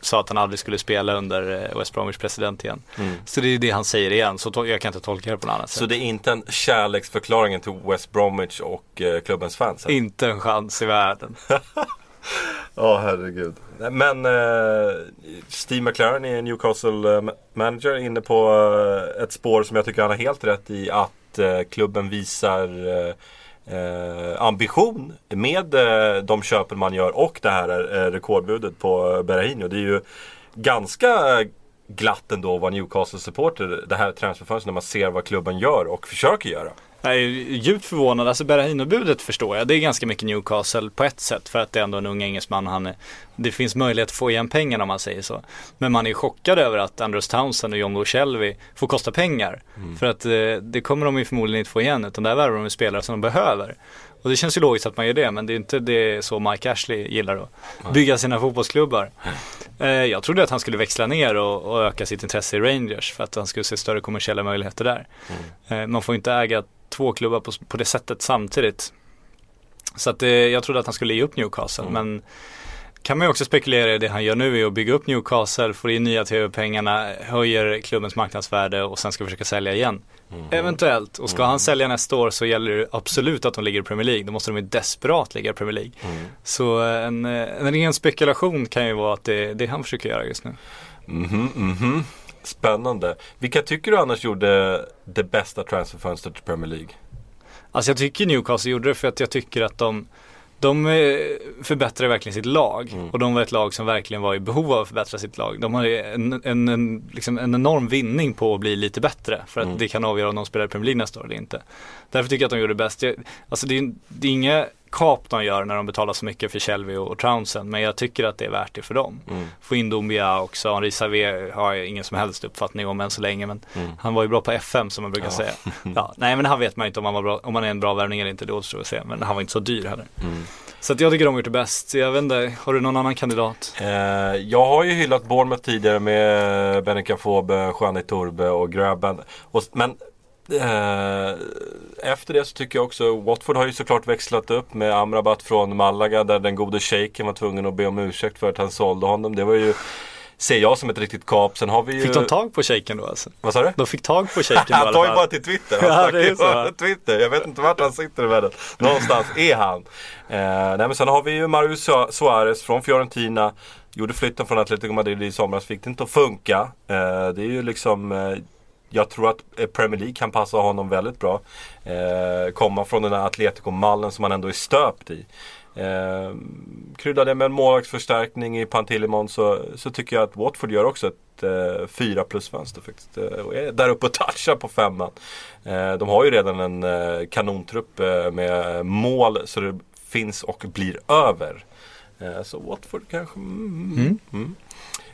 Sa att han aldrig skulle spela under eh, West Bromwich president igen. Så det är det han säger igen, så jag kan inte tolka det på något annat sätt. Så det är inte en kärleksförklaring till West Bromwich och eh, klubbens fans? Inte en chans i världen. Ja, herregud. Men eh, Steve McLaren är Newcastle eh, manager inne på eh, ett spår som jag tycker han har helt rätt i att klubben visar eh, ambition med eh, de köpen man gör och det här eh, rekordbudet på eh, Berahino. Det är ju ganska glatt ändå att vara Newcastle-supporter det här transferfönstret när man ser vad klubben gör och försöker göra. Jag är djupt förvånad, alltså Berahino-budet förstår jag. Det är ganska mycket Newcastle på ett sätt för att det är ändå en ung engelsman. Han är, det finns möjlighet att få igen pengarna om man säger så. Men man är chockad över att Andrews Townsend och John Lo Shelby får kosta pengar. För att eh, det kommer de ju förmodligen inte få igen utan där värvar de ju spelare som de behöver. Och det känns ju logiskt att man gör det men det är inte det så Mike Ashley gillar att bygga sina fotbollsklubbar. Eh, jag trodde att han skulle växla ner och, och öka sitt intresse i Rangers för att han skulle se större kommersiella möjligheter där. Eh, man får inte äga två klubbar på, på det sättet samtidigt. Så att eh, jag trodde att han skulle ge upp Newcastle men kan man ju också spekulera i det han gör nu är att bygga upp Newcastle, få in nya tv-pengarna, höjer klubbens marknadsvärde och sen ska försöka sälja igen. Eventuellt, och ska han sälja nästa år så gäller det absolut att de ligger i Premier League. Då måste de ju desperat ligga i Premier League. Så en, eh, en ren spekulation kan ju vara att det är det han försöker göra just nu. Mhm, mhm. Spännande. Vilka tycker du annars gjorde det bästa transferfönstret till Premier League? Alltså jag tycker Newcastle gjorde det för att jag tycker att de de eh, förbättrar verkligen sitt lag och de var ett lag som verkligen var i behov av att förbättra sitt lag. De har en, en, en, liksom en enorm vinning på att bli lite bättre för att det kan avgöra om de spelar i Premier League nästa år eller inte. Därför tycker jag att de gjorde det bäst. Jag, alltså det det är inga kap de gör när de betalar så mycket för Shelby och, Townsend men jag tycker att det är värt det för dem. Få in Dombia också, Henri Savé har jag ingen som helst uppfattning om än så länge men han var ju bra på FM som man brukar säga. Ja, nej men han vet man inte om han, var bra, om han är en bra värvning eller inte, det återstår att se. Men han var inte så dyr heller. Så att jag tycker de har gjort det bäst. Jag vet inte, har du någon annan kandidat? Eh, jag har ju hyllat Bournemouth tidigare med Benica Fobe, Juani Turbe och Grabben. Och, men efter det så tycker jag också Watford har ju såklart växlat upp med Amrabat från Malaga där den gode shejken var tvungen att be om ursäkt för att han sålde honom. Det var ju Ser jag som ett riktigt kap. Sen har vi ju... Fick de tag på shejken då alltså? Vad sa du? De fick tag på shejken då Han tar ju bara till Twitter. Han Ja, det är så. Twitter. Jag vet inte vart han sitter i världen. Någonstans är han. Eh, nej men sen har vi ju Marius Su- Suarez från Fiorentina. Gjorde flytten från Atletico Madrid i somras. Fick det inte att funka. Eh, det är ju liksom eh, jag tror att eh, Premier League kan passa honom väldigt bra. Eh, komma från den här Atletico-mallen som han ändå är stöpt i. Eh, krydda det med en målvaktsförstärkning i Pantilimon så, så tycker jag att Watford gör också ett eh, 4 plus fönster faktiskt. Eh, och är där uppe och touchar på femman. Eh, de har ju redan en eh, kanontrupp eh, med mål så det finns och blir över. Så Watford kanske... Mm, mm.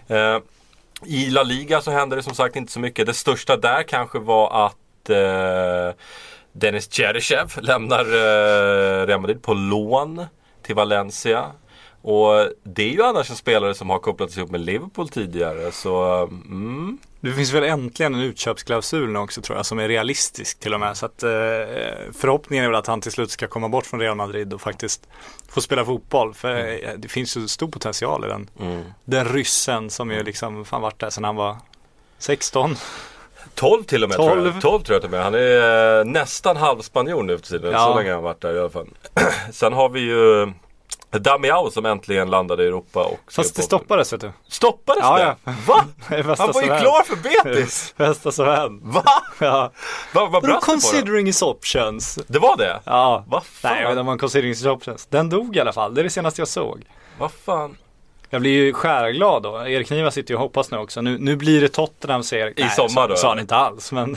Eh, i La Liga så hände det som sagt inte så mycket. Det största där kanske var att eh, Dennis Cheryshev lämnar eh, Real Madrid på lån till Valencia. Och det är ju annars en spelare som har kopplats ihop med Liverpool tidigare. Så mm, Det finns väl äntligen en utköpsklausul nu också tror jag som är realistisk till och med. Så att eh, förhoppningen är väl att han till slut ska komma bort från Real Madrid och faktiskt få spela fotboll. För eh, det finns ju stor potential i den. Den ryssen som ju liksom fan varit där sedan han var 16. 12 till och med tror 12. jag. 12 tror jag till och med. Han är eh, nästan halvspanjor nu för tiden. Ja. Så länge har han varit där i alla fall. Sen har vi ju Damiao som äntligen landade i Europa. Och Fast det stoppades vet du. Stoppades Ja, det? ja. Va? Bästa Han var ju klar för Betis! Bästa som hänt. Va? Ja. Vad vad brast det considering his options? Det var det? Ja. Vad fan? Nej, men det var en considering his options. Den dog i alla fall. Det är det senaste jag såg. Vad fan? Jag blir ju skärglad då. Erik Niva sitter ju och hoppas nu också. Nu, nu blir det Tottenham säger I sommar så, då, sa han inte alls men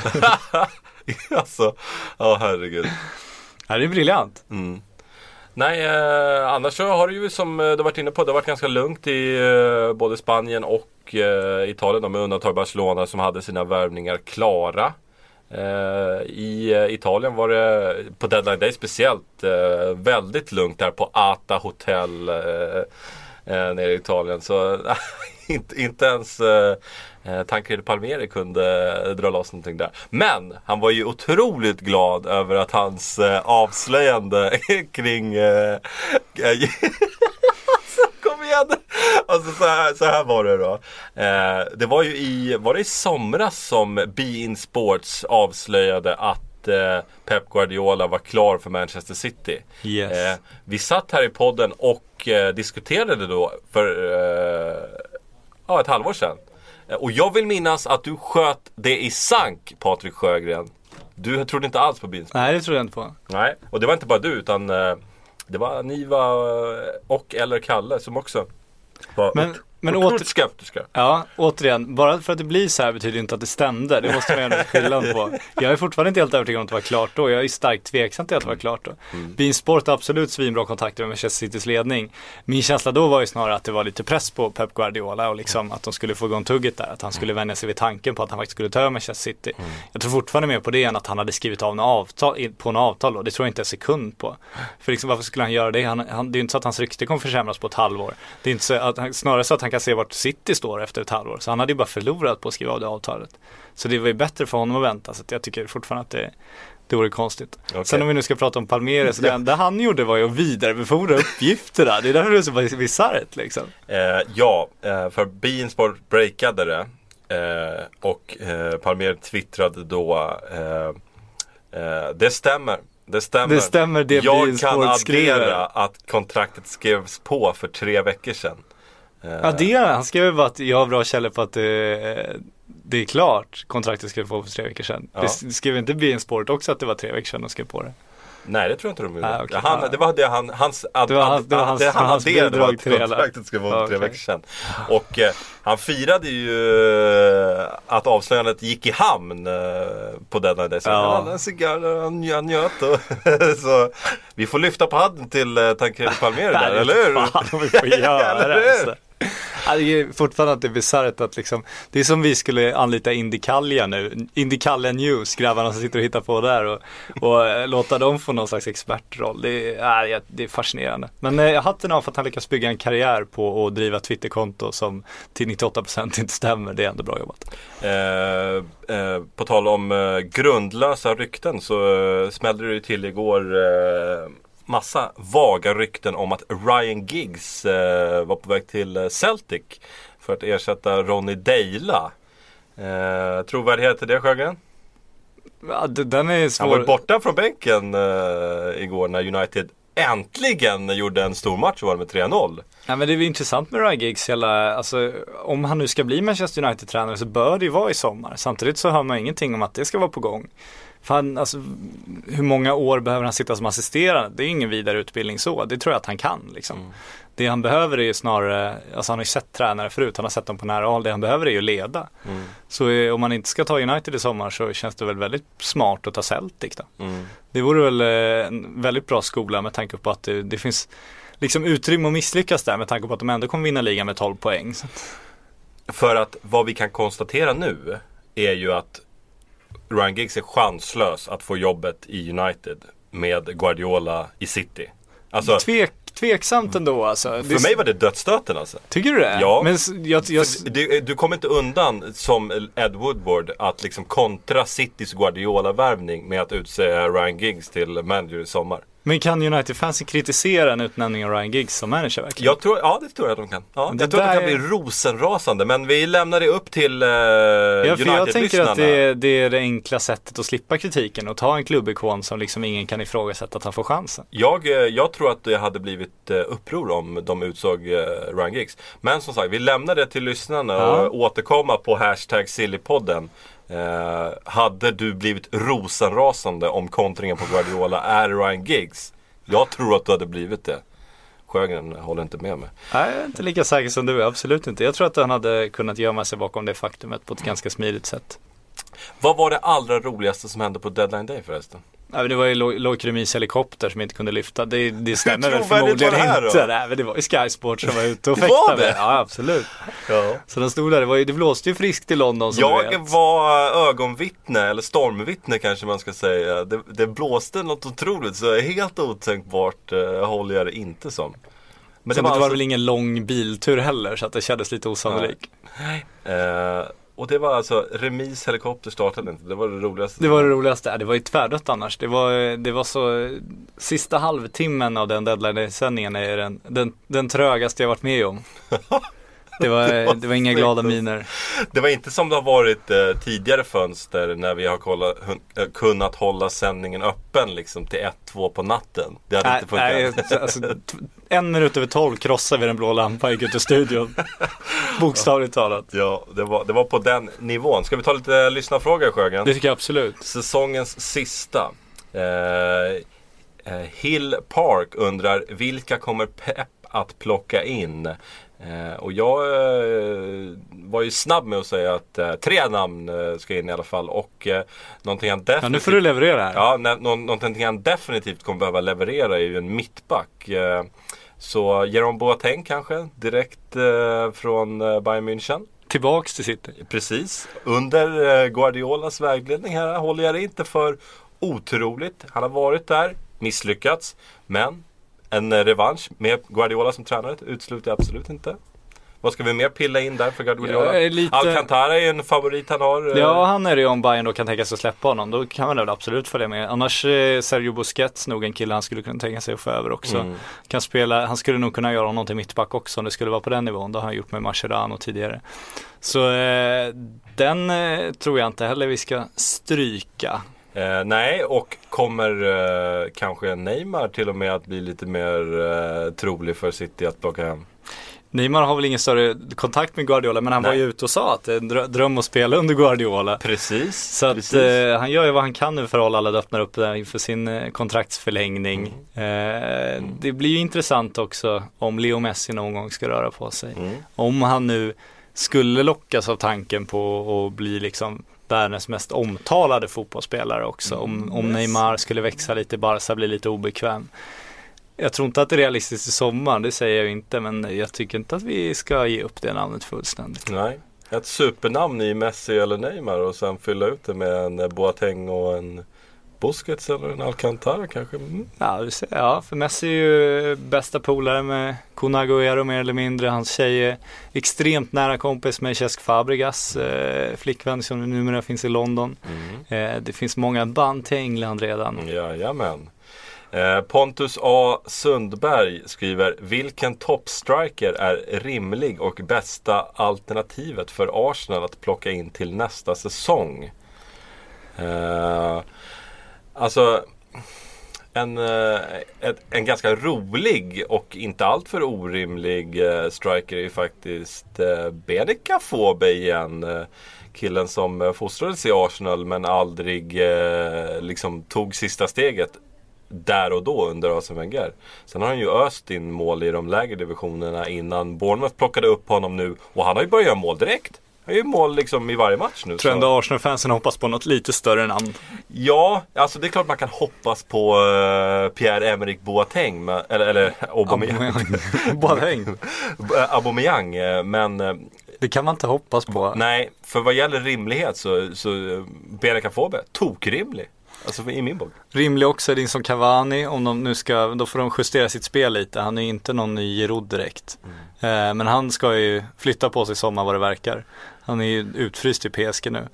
alltså, ja herregud. ja, det är briljant. Nej, eh, annars så har det ju som eh, du varit inne på, det har varit ganska lugnt i eh, både Spanien och eh, Italien då, med undantag Barcelona som hade sina värvningar klara. Eh, I eh, Italien var det på deadline day speciellt eh, väldigt lugnt där på Ata Hotel eh, eh, nere i Italien. Så inte, inte ens eh, eh, Tancredi Palmieri kunde eh, dra loss någonting där. Men han var ju otroligt glad över att hans eh, avslöjande kring eh, Kom igen! Alltså så här, så här var det då. Eh, det var ju i, var det i somras som Be-In Sports avslöjade att eh, Pep Guardiola var klar för Manchester City. Yes. Eh, vi satt här i podden och eh, diskuterade då för eh, ja, ett halvår sedan. Eh, Och jag vill minnas att du sköt det i sank Patrik Sjögren. Du trodde inte alls på Be-In Sports. Nej det tror jag inte på. Nej, och det var inte bara du utan eh, det var Niva eh, och eller Kalle som också var Men- ot- men otroligt åter- skeptiska. Ja, återigen, bara för att det blir så här betyder inte att det stämde. Det måste man göra skillnad på. Jag är fortfarande inte helt övertygad om att det var klart då. Jag är starkt tveksam till att det var klart då. Bein Sport har absolut svinbra kontakter med Manchester Citys ledning. Min känsla då var ju snarare att det var lite press på Pep Guardiola och liksom att de skulle få igång tugget där. Att han skulle vänja sig vid tanken på att han faktiskt skulle ta över Manchester City. Jag tror fortfarande mer på det än att han hade skrivit av en avtal, på en avtal då. Det tror jag inte en sekund på. För liksom varför skulle han göra det? Han, han, det är ju inte så att hans rykte kommer försämras på ett halvår. Det är inte så att han, snarare så att han kan se vart City står efter ett halvår. Så han hade ju bara förlorat på att skriva av det avtalet. Så det var ju bättre för honom att vänta. Så att jag tycker fortfarande att det, Det vore konstigt. Okej. Sen om vi nu ska prata om Palmeiras, det enda han gjorde var ju att vidarebefordra uppgifterna. Det är därför det är så bisarrt liksom. Eh, ja, eh, för Beansport breakade det. Eh, och eh, Palmer twittrade då eh, eh, Det stämmer. Det stämmer. Det stämmer det Jag kan Sport skriver." addera att kontraktet skrevs på för tre veckor sedan. Eh, Ja det är han skrev bara att jag har bra källor på att det, det är klart. Kontraktet skrev på för tre veckor sedan. Ja. Det skrev inte BN Sport också att det var tre veckor sedan de skrev på det? Nej det tror jag inte de gjorde. Ah, okej. han, det var det han, hans, ad, Det var hans- det var hans- det han hans adderade var att kontraktet skulle vara för tre Okej. veckor sedan. Och eh, han firade ju eh, att avslöjandet gick i hamn eh, på denna dag. Ja. han hade en cigarr, han, han njöt och så vi får lyfta på hatten till eh, Tancredi Palmer där, eller hur? Fan vi får göra det det är fortfarande att det är bisarrt att liksom, det är som vi skulle anlita Indikalja nu, Indikalja News, grabbarna som sitter och hittar på där och, och eh, låta dem få någon slags expertroll. Det är, det är fascinerande. Men eh, hatten av för att han lyckas bygga en karriär på att driva Twitterkonto som till 98% inte stämmer. Det är ändå bra jobbat. Eh, eh, på tal om eh, grundlösa rykten så eh, smällde det ju till igår eh, massa vaga rykten om att Ryan Giggs eh, var på väg till eh, Celtic för att ersätta Ronny Deila. Eh, trovärdighet i det Sjögren? Ja, den är svår. Han var ju borta från bänken eh, igår när United äntligen gjorde en stor match och vann med 3-0. Ja, men det är väl intressant med Ryan Giggs hela, alltså om han nu ska bli Manchester United-tränare så bör det ju vara i sommar. Samtidigt så hör man ingenting om att det ska vara på gång. För han, alltså, hur många år behöver han sitta som assisterande? Det är ingen vidare utbildning så, det tror jag att han kan liksom. Det han behöver är ju snarare, alltså han har ju sett tränare förut, han har sett dem på nära håll, det han behöver är ju leda. Så eh, om man inte ska ta United i sommar så känns det väl väldigt smart att ta Celtic då. Det vore väl eh, en väldigt bra skola med tanke på att det, det finns liksom utrymme att misslyckas där med tanke på att de ändå kommer vinna ligan med 12 poäng. För att vad vi kan konstatera nu är ju att Ryan Giggs är chanslös att få jobbet i United med Guardiola i City. Alltså, Tvek, tveksamt ändå alltså. för mig var det dödsstöten alltså. Tycker du det? Ja. Men jag, jag, Du, du kommer inte undan som Ed Woodward att liksom kontra Citys Guardiola-värvning med att utse Ryan Giggs till manager i sommar. Men kan United-fansen kritisera en utnämning av Ryan Giggs som manager verkligen? Jag tror, ja det tror jag att de kan. Ja, Det jag tror att de kan bli rosenrasande men vi lämnar det upp till uh, Ja, för jag tänker att det är, det är det enkla sättet att slippa kritiken och ta en klubbikon som liksom ingen kan ifrågasätta att han får chansen. Jag, eh, jag tror att det hade blivit eh, uppror om de utsåg eh, Ryan Giggs. Men som sagt, vi lämnar det till lyssnarna Ja. och återkomma på hashtag Sillypodden. Eh, hade du blivit rosenrasande om kontringen på Guardiola är Ryan Giggs? Jag tror att du hade blivit det. Sjögren håller inte med mig. Nej, jag är inte lika säker som du absolut inte. Jag tror att han hade kunnat gömma sig bakom det faktumet på ett ganska smidigt sätt. Vad var det allra roligaste som hände på deadline day förresten? Ja, det var ju Remis helikopter som inte kunde lyfta. Det, det stämmer väl var förmodligen det här då? inte. Nej, men det var ju Sky Sport som var ute och Det var fäktade. det? Ja, absolut. Ja. Så de stod där, det, var ju, det blåste ju friskt i London som du Jag vet. var ögonvittne, eller stormvittne kanske man ska säga. Det, det blåste något otroligt, så helt otänkbart eh, håller jag det inte som. Men Sen det var, alltså- väl ingen lång biltur heller så att det kändes lite osannolikt. Eh, och det var alltså, remis helikopter startade inte, det var det roligaste. Det var det roligaste, Ja, det var ju tvärdött annars. Det var, det var så, sista halvtimmen av den deadline-sändningen är den, den, den trögaste jag varit med om. Det var, det var inga glada miner. Det var inte som det har varit eh, tidigare fönster när vi har kollat, hun, eh, kunnat hålla sändningen öppen liksom till 1-2 på natten. Det hade Nej, inte funkat. nej, alltså, en minut över tolv krossade vi den blå lampan och gick ut ur studion. Bokstavligt talat. Ja, det var, det var på den nivån. Ska vi ta lite lyssnarfrågor Sjögren? Det tycker jag absolut. Säsongens sista. Eh, eh, Hill Park undrar vilka kommer Pep att plocka in? Eh, och jag eh, var ju snabb med att säga att eh, tre namn ska in i alla fall. Och eh, någonting han definitivt... Ja, nu får du leverera här. Ja, nå- någonting han definitivt kommer behöva leverera är ju en mittback. Så Jerome Boateng kanske, direkt från Bayern München. Tillbaks till City. Precis. Under Guardiolas vägledning här håller jag det inte för otroligt. Han har varit där, misslyckats. Men en eh, revansch med Guardiola som tränare utesluter jag absolut inte. Vad ska vi mer pilla in där för Guardiola? Är lite- Alcantara är en favorit han har. eh, Ja, han är det ju om Bayern då kan tänka sig att släppa honom. Då kan man väl absolut följa med. Annars är Sergio Busquets nog en kille han skulle kunna tänka sig att få över också. Mm. Kan spela, han skulle nog kunna göra honom till mittback också om det skulle vara på den nivån. Det har han gjort med Mascherano tidigare. Så eh, den eh, tror jag inte heller vi ska stryka. Eh, nej, och kommer eh, kanske Neymar till och med att bli lite mer eh, trolig för City att plocka hem? Neymar har väl ingen större kontakt med Guardiola men han var Nej. ju ute och sa att det är en drö- dröm att spela under Guardiola. Precis. Så att precis. eh, han gör ju vad han kan nu för att hålla alla öppnar upp där inför sin eh, kontraktsförlängning. Eh, det blir ju intressant också om Leo Messi någon gång ska röra på sig. Mm. Om han nu skulle lockas av tanken på att bli liksom världens mest omtalade fotbollsspelare också. Om, om Neymar skulle växa lite, Barca blir lite obekväm. Jag tror inte att det är realistiskt i sommar, det säger jag inte, men jag tycker inte att vi ska ge upp det namnet fullständigt. Nej. Ett supernamn i Messi eller Neymar och sen fylla ut det med en Boateng och en Busquets eller en Alcantara kanske. Mm. Ja, ja, för Messi är ju bästa polare med Kun Agüero mer eller mindre. Hans tjej är extremt nära kompis med Cesc Fabregas eh, flickvän som numera finns i London. Eh, det finns många band till England redan. Jajamän. Eh, Pontus A Sundberg skriver Vilken toppstriker är rimlig och bästa alternativet för Arsenal att plocka in till nästa säsong? Eh, alltså en, eh, ett, en ganska rolig och inte alltför orimlig eh, striker är faktiskt eh, Benica Fobe igen. Eh, killen som fostrades i Arsenal men aldrig liksom tog sista steget där och då under Arsene Wenger. Sen har han ju öst in mål i de lägre divisionerna innan Bournemouth plockade upp honom nu och han har ju börjat göra mål direkt. Han gör ju mål liksom i varje match nu. Tror så- ändå Arsenal-fansen hoppas på något lite större namn. Ja, alltså det är klart man kan hoppas på uh, Pierre-Emerick Boateng, men, eller, eller Aubameyang. Boateng. Eh, Aubameyang, eh, men Det kan man inte hoppas på. nej, för vad gäller rimlighet så, så eh, Benica Fobe, tokrimlig. Alltså i min bok. Rimlig också är din som Cavani, om de nu ska, då får de justera sitt spel lite. Han är ju inte någon ny Giroud direkt. Eh, men han ska ju flytta på sig i sommar vad det verkar. Han är ju utfryst i PSG nu.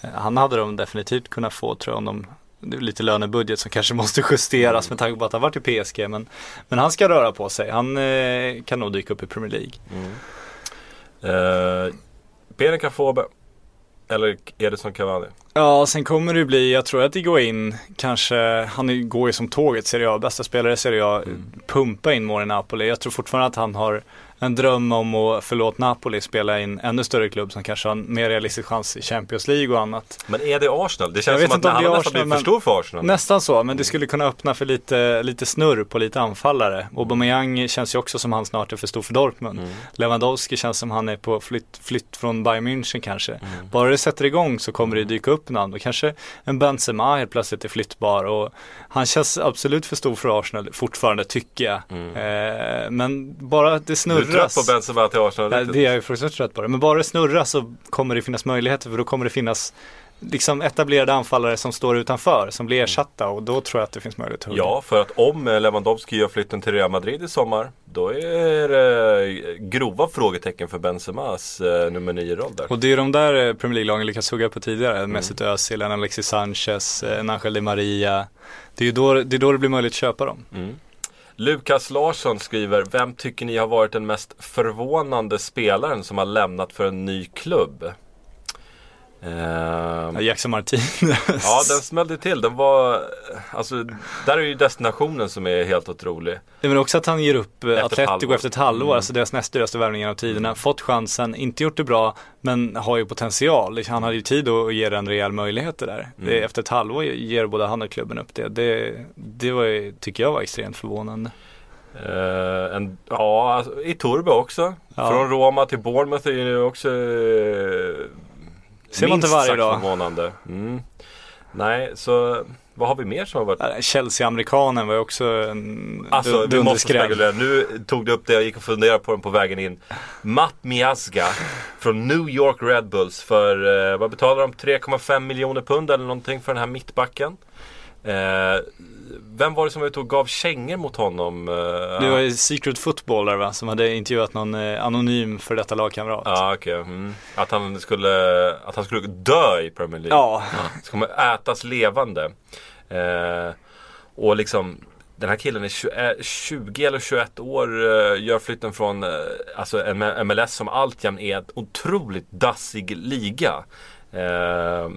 Eh, han hade de definitivt kunnat få tror jag om de lite lönebudget som kanske måste justeras med tanke på att han varit i PSG. Men, men han ska röra på sig. Han eh, kan nog dyka upp i Premier League. Uh, Benica Fobe, eller är det som Cavani? Ja, sen kommer det bli, jag tror att det går in, kanske, han går ju som tåget Serie A, bästa spelare i Serie A, pumpa in mål i Napoli. Jag tror fortfarande att han har en dröm om att, förlåt Napoli, spela i en ännu större klubb som kanske har en mer realistisk chans i Champions League och annat. Men är det Arsenal? Det känns som att han nästan blivit för stor för Arsenal. Nästan så, men det skulle kunna öppna för lite, lite snurr på lite anfallare. Aubameyang känns ju också som han snart är för stor för Dortmund. Lewandowski känns som han är på flytt, flytt från Bayern München kanske. Bara det sätter igång så kommer det dyka upp namn och kanske en Benzema helt plötsligt är flyttbar och han känns absolut för stor för Arsenal fortfarande tycker jag. Eh, men bara det Du är snurras. trött på Benzema till Arsenal? Riktigt? det är jag ju fruktansvärt trött på det. Men bara det snurrar så kommer det finnas möjligheter för då kommer det finnas liksom etablerade anfallare som står utanför som blir ersatta och då tror jag att det finns möjlighet att hugga. Ja, för att om eh, Lewandowski gör flytten till Real Madrid i sommar Då är det grova frågetecken för Benzemas eh, nummer 9-roll där. Och det är de där eh, Premier League-lagen lyckats hugga på tidigare. Mesut Özil, Alexis Sanchez, eh, en Angel Di Maria. Det är ju då det, är då det blir möjligt att köpa dem. Lukas Larsson skriver Vem tycker ni har varit den mest förvånande spelaren som har lämnat för en ny klubb? Ja, Jackson Martinez. Ja, den smällde till. Den var, alltså, där är ju destinationen som är helt otrolig. Men också att han ger upp eh, Efter Atletico efter ett halvår, Mm. alltså deras näst dyraste värvning genom tiderna. Fått chansen, inte gjort det bra, men har ju potential. Han hade ju tid att ge den rejäl möjlighet det där. Mm. Det, efter ett halvår ger både han och klubben upp det. Det, det var, ju- tycker jag var extremt förvånande. Eh, en, ja, alltså, i Turbo också. Ja. Från Roma till Bournemouth är ju också eh, Ser man inte varje dag. förvånande. Mm. Nej, så vad har vi mer som har varit? Chelsea-amerikanen var ju också en Alltså du- måste spekulera. Nu tog du upp det, jag gick och funderade på den på vägen in. Matt Miazga från New York Red Bulls för, eh, vad betalar de? 3,5 miljoner pund eller någonting för den här mittbacken. Eh, vem var det som var ute och gav kängor mot honom? Eh, Det var ju Secret Footballer va, som hade intervjuat någon eh, anonym för detta lagkamrat. Ja, okej. Mm. Att, han skulle, att han skulle dö i Premier League. Ja. Så kommer ätas levande. Eh, och liksom den här killen är 20, eh, 20 eller 21 år, eh, gör flytten från eh, alltså MLS som alltjämt är en otroligt dassig liga. Eh,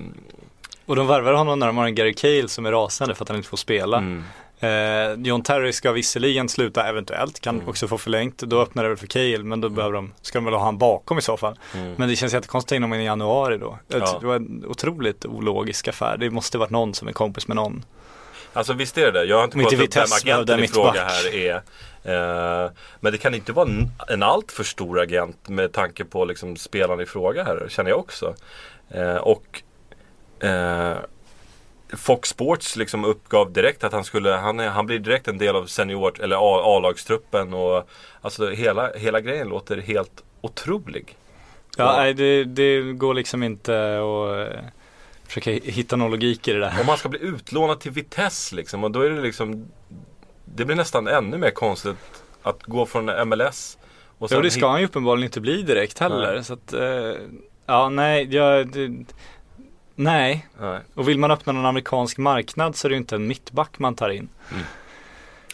Och de värvar honom när de har en Gary Cale som är rasande för att han inte får spela. mm. Eh, John Terry ska visserligen sluta eventuellt, kan Mm. också få förlängt. Då öppnar det väl för Cale, men då behöver de, ska de väl ha han bakom i så fall. Mm. Men det känns jättekonstigt in om i januari då. Ja. Det var en otroligt ologisk affär. Det måste varit någon som är kompis med någon. Alltså visst är det det. Jag har inte kollat upp vem agenten i fråga här är. Eh, men det kan inte vara en, en allt för stor agent med tanke på liksom spelaren i fråga här, känner jag också. Eh, och eh, Fox Sports liksom uppgav direkt att han skulle, han, är, han blir direkt en del av senior eller A-lagstruppen och alltså hela, hela grejen låter helt otrolig. Ja, nej det, det går liksom inte att eh, försöka hitta någon logik i det där. Om man ska bli utlånad till Vitesse liksom och då är det liksom Det blir nästan ännu mer konstigt att gå från MLS och sen det ska han ju uppenbarligen inte bli direkt heller. Nej. Så att, eh, ja, nej, jag, det, nej. Nej. Och vill man öppna någon amerikansk marknad så är det ju inte en mittback man tar in.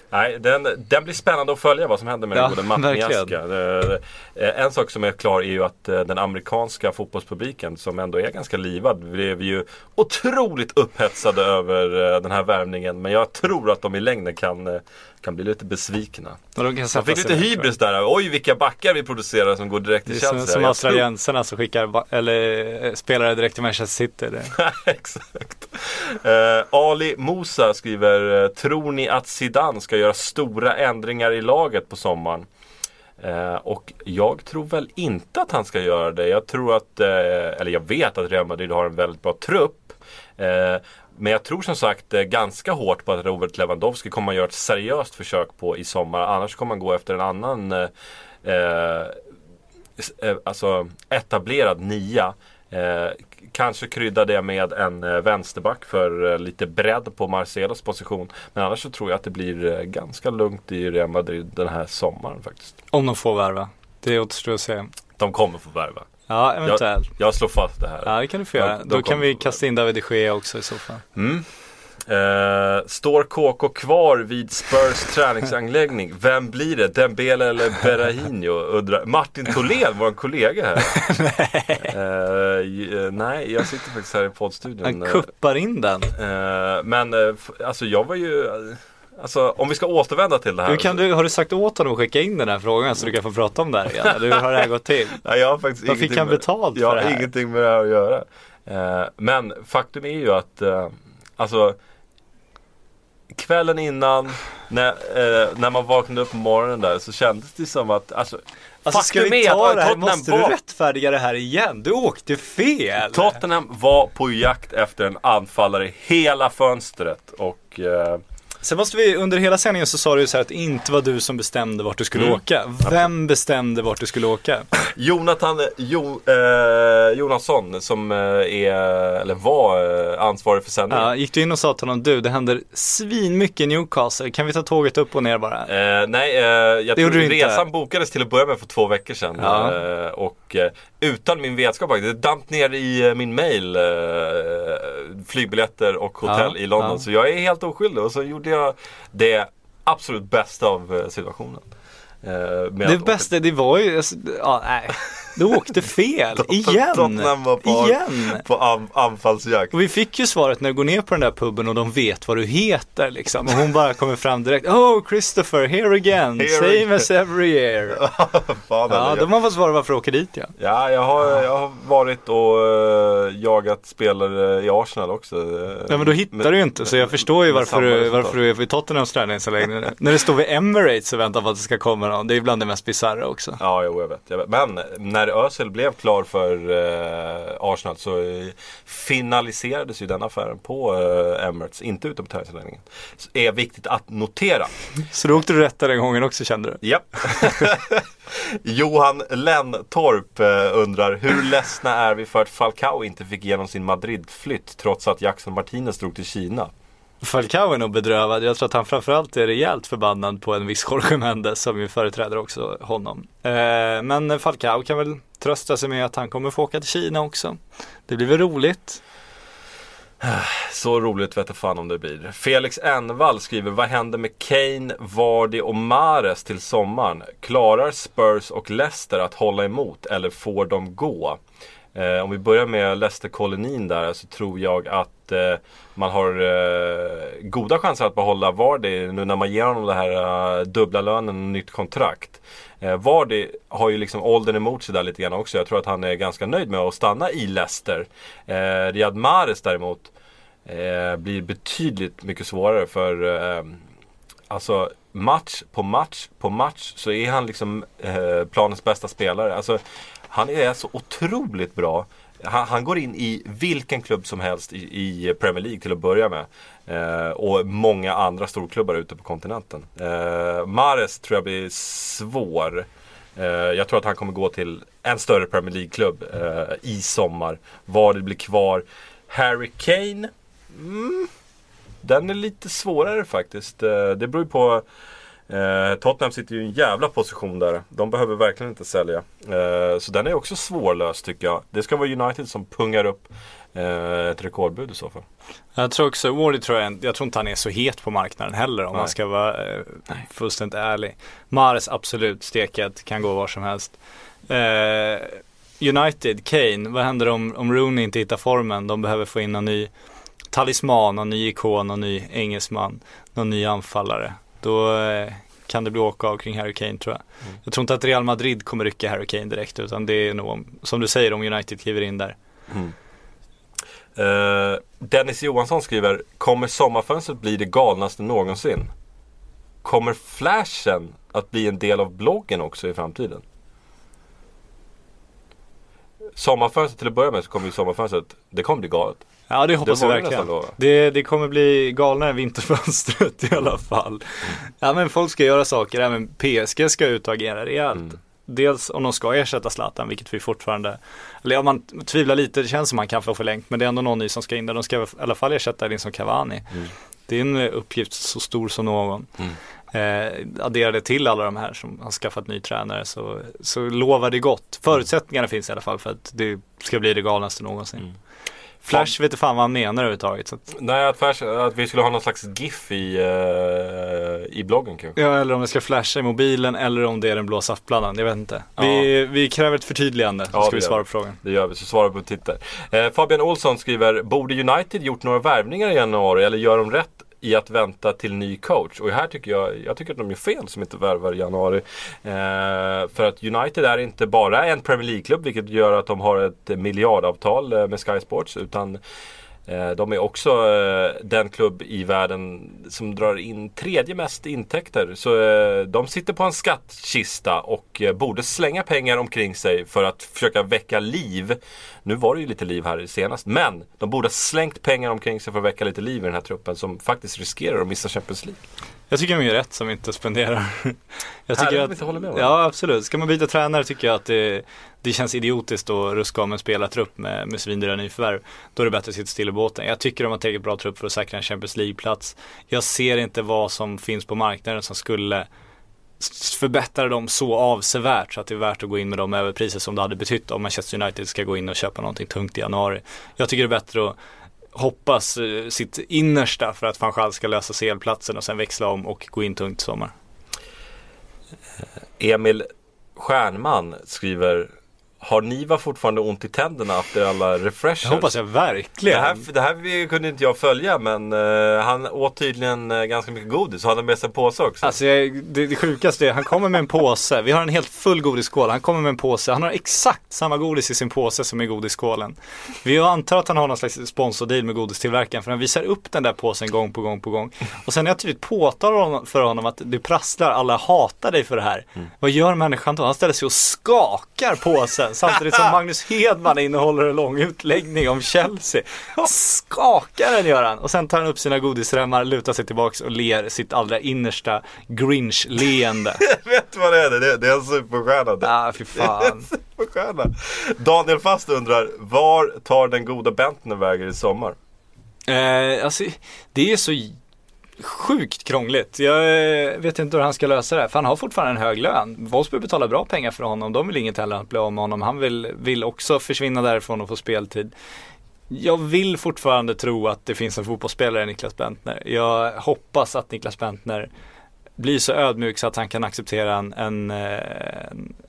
Nej, den, den blir spännande att följa vad som händer med Ja, den gode verkligen. Miazga. Det- eh, En sak som är klar är ju att eh, den amerikanska fotbollspubliken som ändå är ganska livad blev ju otroligt upphetsade över eh, den här värvningen. Men jag tror att de i längden kan, eh, kan bli lite besvikna. De kan sätta fick lite hybris där. Oj vilka backar vi producerar som går direkt Det till som, Chelsea. som Jag tror- australiensarna som skickar eller, eh, spelare direkt till Manchester City. Det. Exakt. Eh, Ali Musa skriver, eh, tror ni att Zidane ska göra stora ändringar i laget på sommaren? Eh, och jag tror väl inte att han ska göra det. Jag tror att, eh, eller jag vet att Real Madrid har en väldigt bra trupp. Eh, men jag tror som sagt eh, ganska hårt på att Robert Lewandowski kommer att göra ett seriöst försök på i sommar. Annars kommer man gå efter en annan eh, eh, eh, alltså etablerad nia. Eh, kanske krydda det med en vänsterback för lite bredd på Marcelos position. Men annars så tror jag att det blir ganska lugnt i Real Madrid den här sommaren faktiskt. Om de får värva. Det återstår att se. De kommer få värva. Ja, eventuellt. Jag slår fast det här. Ja, det kan du få göra. De- de Då kan vi kasta in David de Gea också i så fall. Mm. Eh, står KK kvar vid Spurs träningsanläggning? Vem blir det? Dembele eller Berahino? Undrar. Martin Tholén, vår kollega här. Eh, j- eh, nej, jag sitter faktiskt här i poddstudion. Han kuppar in den. Men alltså jag var ju Alltså om vi ska återvända till det här. Hur kan du, har du sagt åt honom att skicka in den här frågan så du kan få prata om det här igen? Eller hur har det här gått till? Nej, jag har faktiskt Vad fick han betalt Jag för det har här? ingenting med det här att göra. Eh, men faktum är ju att eh, Alltså Kvällen innan när, eh, när man vaknade upp på morgonen där så kändes det som att alltså, Alltså ska vi ta det här? Måste var, du rättfärdiga det här igen? Du åkte fel! Tottenham var på jakt efter en anfallare hela fönstret och eh, Sen måste vi, under hela sändningen så sa du ju så här att det inte var du som bestämde vart du skulle Mm. åka. Vem bestämde vart du skulle åka? Jonathan jo, eh, Jonasson som eh, är, eller var eh, ansvarig för sändningen. Ja, gick du in och sa till honom, du det händer svin mycket i Newcastle, kan vi ta tåget upp och ner bara? Eh, nej, eh, jag Det tror du inte. resan bokades till att börja med för två veckor sedan. Ja. Eh, och utan min vetskap faktiskt. Det damp ner i eh, min mail. Eh, flygbiljetter och hotell Ja, i London. ja. Så jag är helt oskyldig. Och så gjorde jag det absolut bästa av eh, situationen. Det bästa, det var ju, alltså, ja nej. Du åkte fel, igen! Tottenham var på, Igen! på an, anfallsjakt. Och vi fick ju svaret när du går ner på den där puben och de vet vad du heter liksom. Och hon bara kommer fram direkt. Oh Christopher, here again, Here same again." as every year. Fan, Ja, de har fått svara varför du åker dit ja. Ja, jag har, jag har varit och eh, jagat spelare i Arsenal också. eh, Ja men då hittar med- du ju inte så jag förstår ju varför du, varför du är vid Tottenhams träningsanläggning. När det står vid Emirates och väntar på att det ska komma någon. Det är bland det mest bisarra också. Ja, jo, jag vet, jag vet. Men när Özil blev klar för eh, Arsenal så eh, finaliserades ju den affären på eh, Emirates, inte ute på träningsanläggningen. Är viktigt att notera. Så då åkte du rätt den gången också kände du? Ja. Johan Lentorp eh, undrar hur ledsna är vi för att Falcao inte fick igenom sin Madrid-flytt trots att Jackson Martinez drog till Kina? Falcao är nog bedrövad. Jag tror att han framförallt är rejält förbannad på en viss Jorge Mendes som ju företräder också honom. Eh, men Falcao kan väl trösta sig med att han kommer få åka till Kina också. Det blir väl roligt. Så roligt vet jag fan om det blir. Felix Envall skriver, vad händer med Kane, Vardy och Mares till sommaren? Klarar Spurs och Leicester att hålla emot eller får de gå? Eh, om vi börjar med Leicester-kolonin där så tror jag att eh, man har eh, goda chanser att behålla Vardy nu när man ger honom den här eh, dubbla lönen och nytt kontrakt. Eh, Vardy har ju liksom åldern emot sig där lite grann också. Jag tror att han är ganska nöjd med att stanna i Leicester. Eh, Riyad Mahrez däremot eh, blir betydligt mycket svårare för eh, Alltså match på match på match så är han liksom eh, planens bästa spelare. Alltså, han är så otroligt bra. Han, han, går in i vilken klubb som helst i, i Premier League till att börja med. Eh, och många andra storklubbar ute på kontinenten. Eh, Mares tror jag blir svår. Eh, jag tror att han kommer gå till en större Premier League-klubb eh, i sommar. Var det blir kvar. Harry Kane. Mm, den är lite svårare faktiskt. Eh, det beror ju på Eh, Tottenham sitter ju i en jävla position där. De behöver verkligen inte sälja. Eh, så den är också svårlöst tycker jag. Det ska vara United som pungar upp eh, ett rekordbud i så fall. Jag tror också, Wardy tror jag, jag tror inte han är så het på marknaden heller om Nej. man ska vara eh, fullständigt ärlig. Mares absolut steket, kan gå var som helst. Eh, United, Kane, vad händer om, om Rooney inte hittar formen? De behöver få in någon ny talisman, någon ny ikon, någon ny engelsman, någon ny anfallare då eh, kan det bli åka av kring Harry Kane tror jag. Mm. Jag tror inte att Real Madrid kommer rycka Harry Kane direkt utan det är nog, som du säger, om United kliver in där. Mm. Uh, Dennis Johansson skriver, kommer sommarfönstret bli det galnaste någonsin? Kommer flashen att bli en del av bloggen också i framtiden? Sommarfönstret till att börja med så kommer ju sommarfönstret, det kommer bli galet. Ja det hoppas det jag verkligen. Det, det kommer bli galnare än vinterfönstret i alla fall. Ja men folk ska göra saker, även PSG ska ut och agera rejält. Mm. Dels om de ska ersätta Zlatan, vilket vi fortfarande, eller om man tvivlar lite, det känns som man kan få förlängt, men det är ändå någon ny som ska in där. De ska i alla fall ersätta Edinson Cavani. Mm. Det är en uppgift så stor som någon. Mm. Eh, addera det till alla de här som har skaffat ny tränare så, så lovar det gott. Förutsättningarna finns i alla fall för att det ska bli det galnaste någonsin. Mm. Flash vet inte fan vad han menar överhuvudtaget. Så. Nej, att, flash, att vi skulle ha någon slags GIF i, uh, i bloggen kanske. Ja, eller om vi ska flasha i mobilen eller om det är den blå saftbladan. Jag vet inte. Vi, ja. vi kräver ett förtydligande, så ja, ska vi svara på frågan. Det gör vi, så svarar vi på Twitter. Eh, Fabian Olsson skriver, borde United gjort några värvningar i januari eller gör de rätt i att vänta till ny coach. Och här tycker jag, jag tycker att de gör fel som inte värvar i januari. Eh, för att United är inte bara en Premier League-klubb vilket gör att de har ett miljardavtal eh, med Sky Sports. Utan Eh, de är också eh, den klubb i världen som drar in tredje mest intäkter. Så eh, de sitter på en skattkista och borde slänga pengar omkring sig för att försöka väcka liv. Nu var det ju lite liv här senast, men de borde ha slängt pengar omkring sig för att väcka lite liv i den här truppen som faktiskt riskerar att missa Champions League. Jag tycker de gör rätt som inte spenderar. Jag tycker att, inte håller med Ja absolut, ska man byta tränare tycker jag att det, det känns idiotiskt att ruska om en spelartrupp med, med svindyra nyförvärv. Då är det bättre att sitta still i båten. Jag tycker de har tillräckligt bra trupp för att säkra en Champions League-plats. Jag ser inte vad som finns på marknaden som skulle förbättra dem så avsevärt så att det är värt att gå in med de överpriser som det hade betytt om Manchester United ska gå in och köpa någonting tungt i januari. Jag tycker det är bättre att hoppas eh, sitt innersta för att Fanchal ska lösa CL-platsen och sen växla om och gå in tungt i sommar. Emil Stjärnman skriver har Niva fortfarande ont i tänderna efter alla refreshers? Det hoppas jag verkligen. Det här, det här kunde inte jag följa men uh, han åt tydligen uh, ganska mycket godis och hade med sig en påse också. Alltså jag, det, det sjukaste är, han kommer med en påse. Vi har en helt full godisskål. Han kommer med en påse. Han har exakt samma godis i sin påse som i godisskålen. Vi antar att han har någon slags sponsordeal med godistillverkaren för han visar upp den där påsen gång på gång på gång. Och sen när jag tydligt påtalar för honom att det prasslar, alla hatar dig för det här. Mm. Vad gör människan då? Han ställer sig och skakar påsen samtidigt som Magnus Hedman innehåller en lång utläggning om Chelsea. Skakar den gör han och sen tar han upp sina godisremmar, lutar sig tillbaks och ler sitt allra innersta Grinch-leende. Vet du vad det är? Det, det är en superstjärna. Ja, ah, fy fan. superstjärna. Daniel Fast undrar, var tar den goda Bentner vägen i sommar? Eh, alltså, det är så sjukt krångligt. Jag eh, vet inte hur han ska lösa det. För han har fortfarande en hög lön. Wolfsburg betalar bra pengar för honom. De vill inget heller att bli av med honom. Han vill, vill också försvinna därifrån och få speltid. Jag vill fortfarande tro att det finns en fotbollsspelare i Niklas Bentner. Jag hoppas att Niklas Bentner blir så ödmjuk så att han kan acceptera en, en, eh,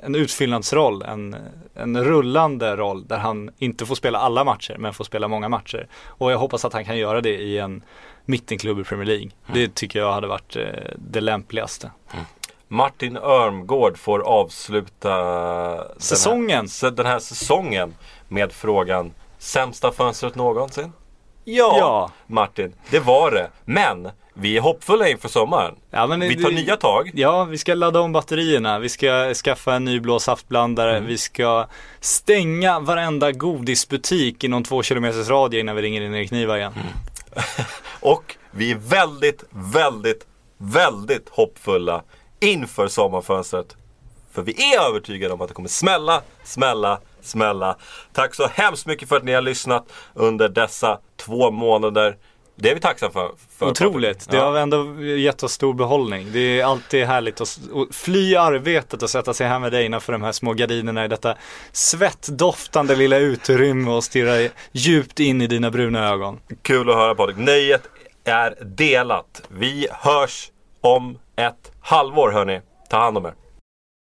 en utfyllnadsroll, en, en rullande roll där han inte får spela alla matcher men får spela många matcher. Och jag hoppas att han kan göra det i en mittenklubb i Premier League. Det tycker jag hade varit eh, det lämpligaste. Martin Örmgård får avsluta Säsongen. Den här, den här säsongen med frågan Sämsta fönstret någonsin? Ja. Martin, det var det. Men vi är hoppfulla inför sommaren. Ja, men Vi tar det- nya tag. Ja, vi ska ladda om batterierna. Vi ska skaffa en ny blå saftblandare. Mm. Vi ska stänga varenda godisbutik inom två kilometers radie innan vi ringer in Erik Niva igen. Mm. Och vi är väldigt, väldigt, väldigt hoppfulla inför sommarfönstret. För vi är övertygade om att det kommer smälla, smälla, smälla. Tack så hemskt mycket för att ni har lyssnat under dessa två månader. Det är vi tacksamma för. för Otroligt. Det Ja. har ändå gett oss stor behållning. Det är alltid härligt att fly arbetet och sätta sig här med dig innanför de här små gardinerna i detta svettdoftande lilla utrymme och stirra djupt in i dina bruna ögon. Kul att höra Patrik. Nöjet är delat. Vi hörs om ett halvår hörni. Ta hand om er.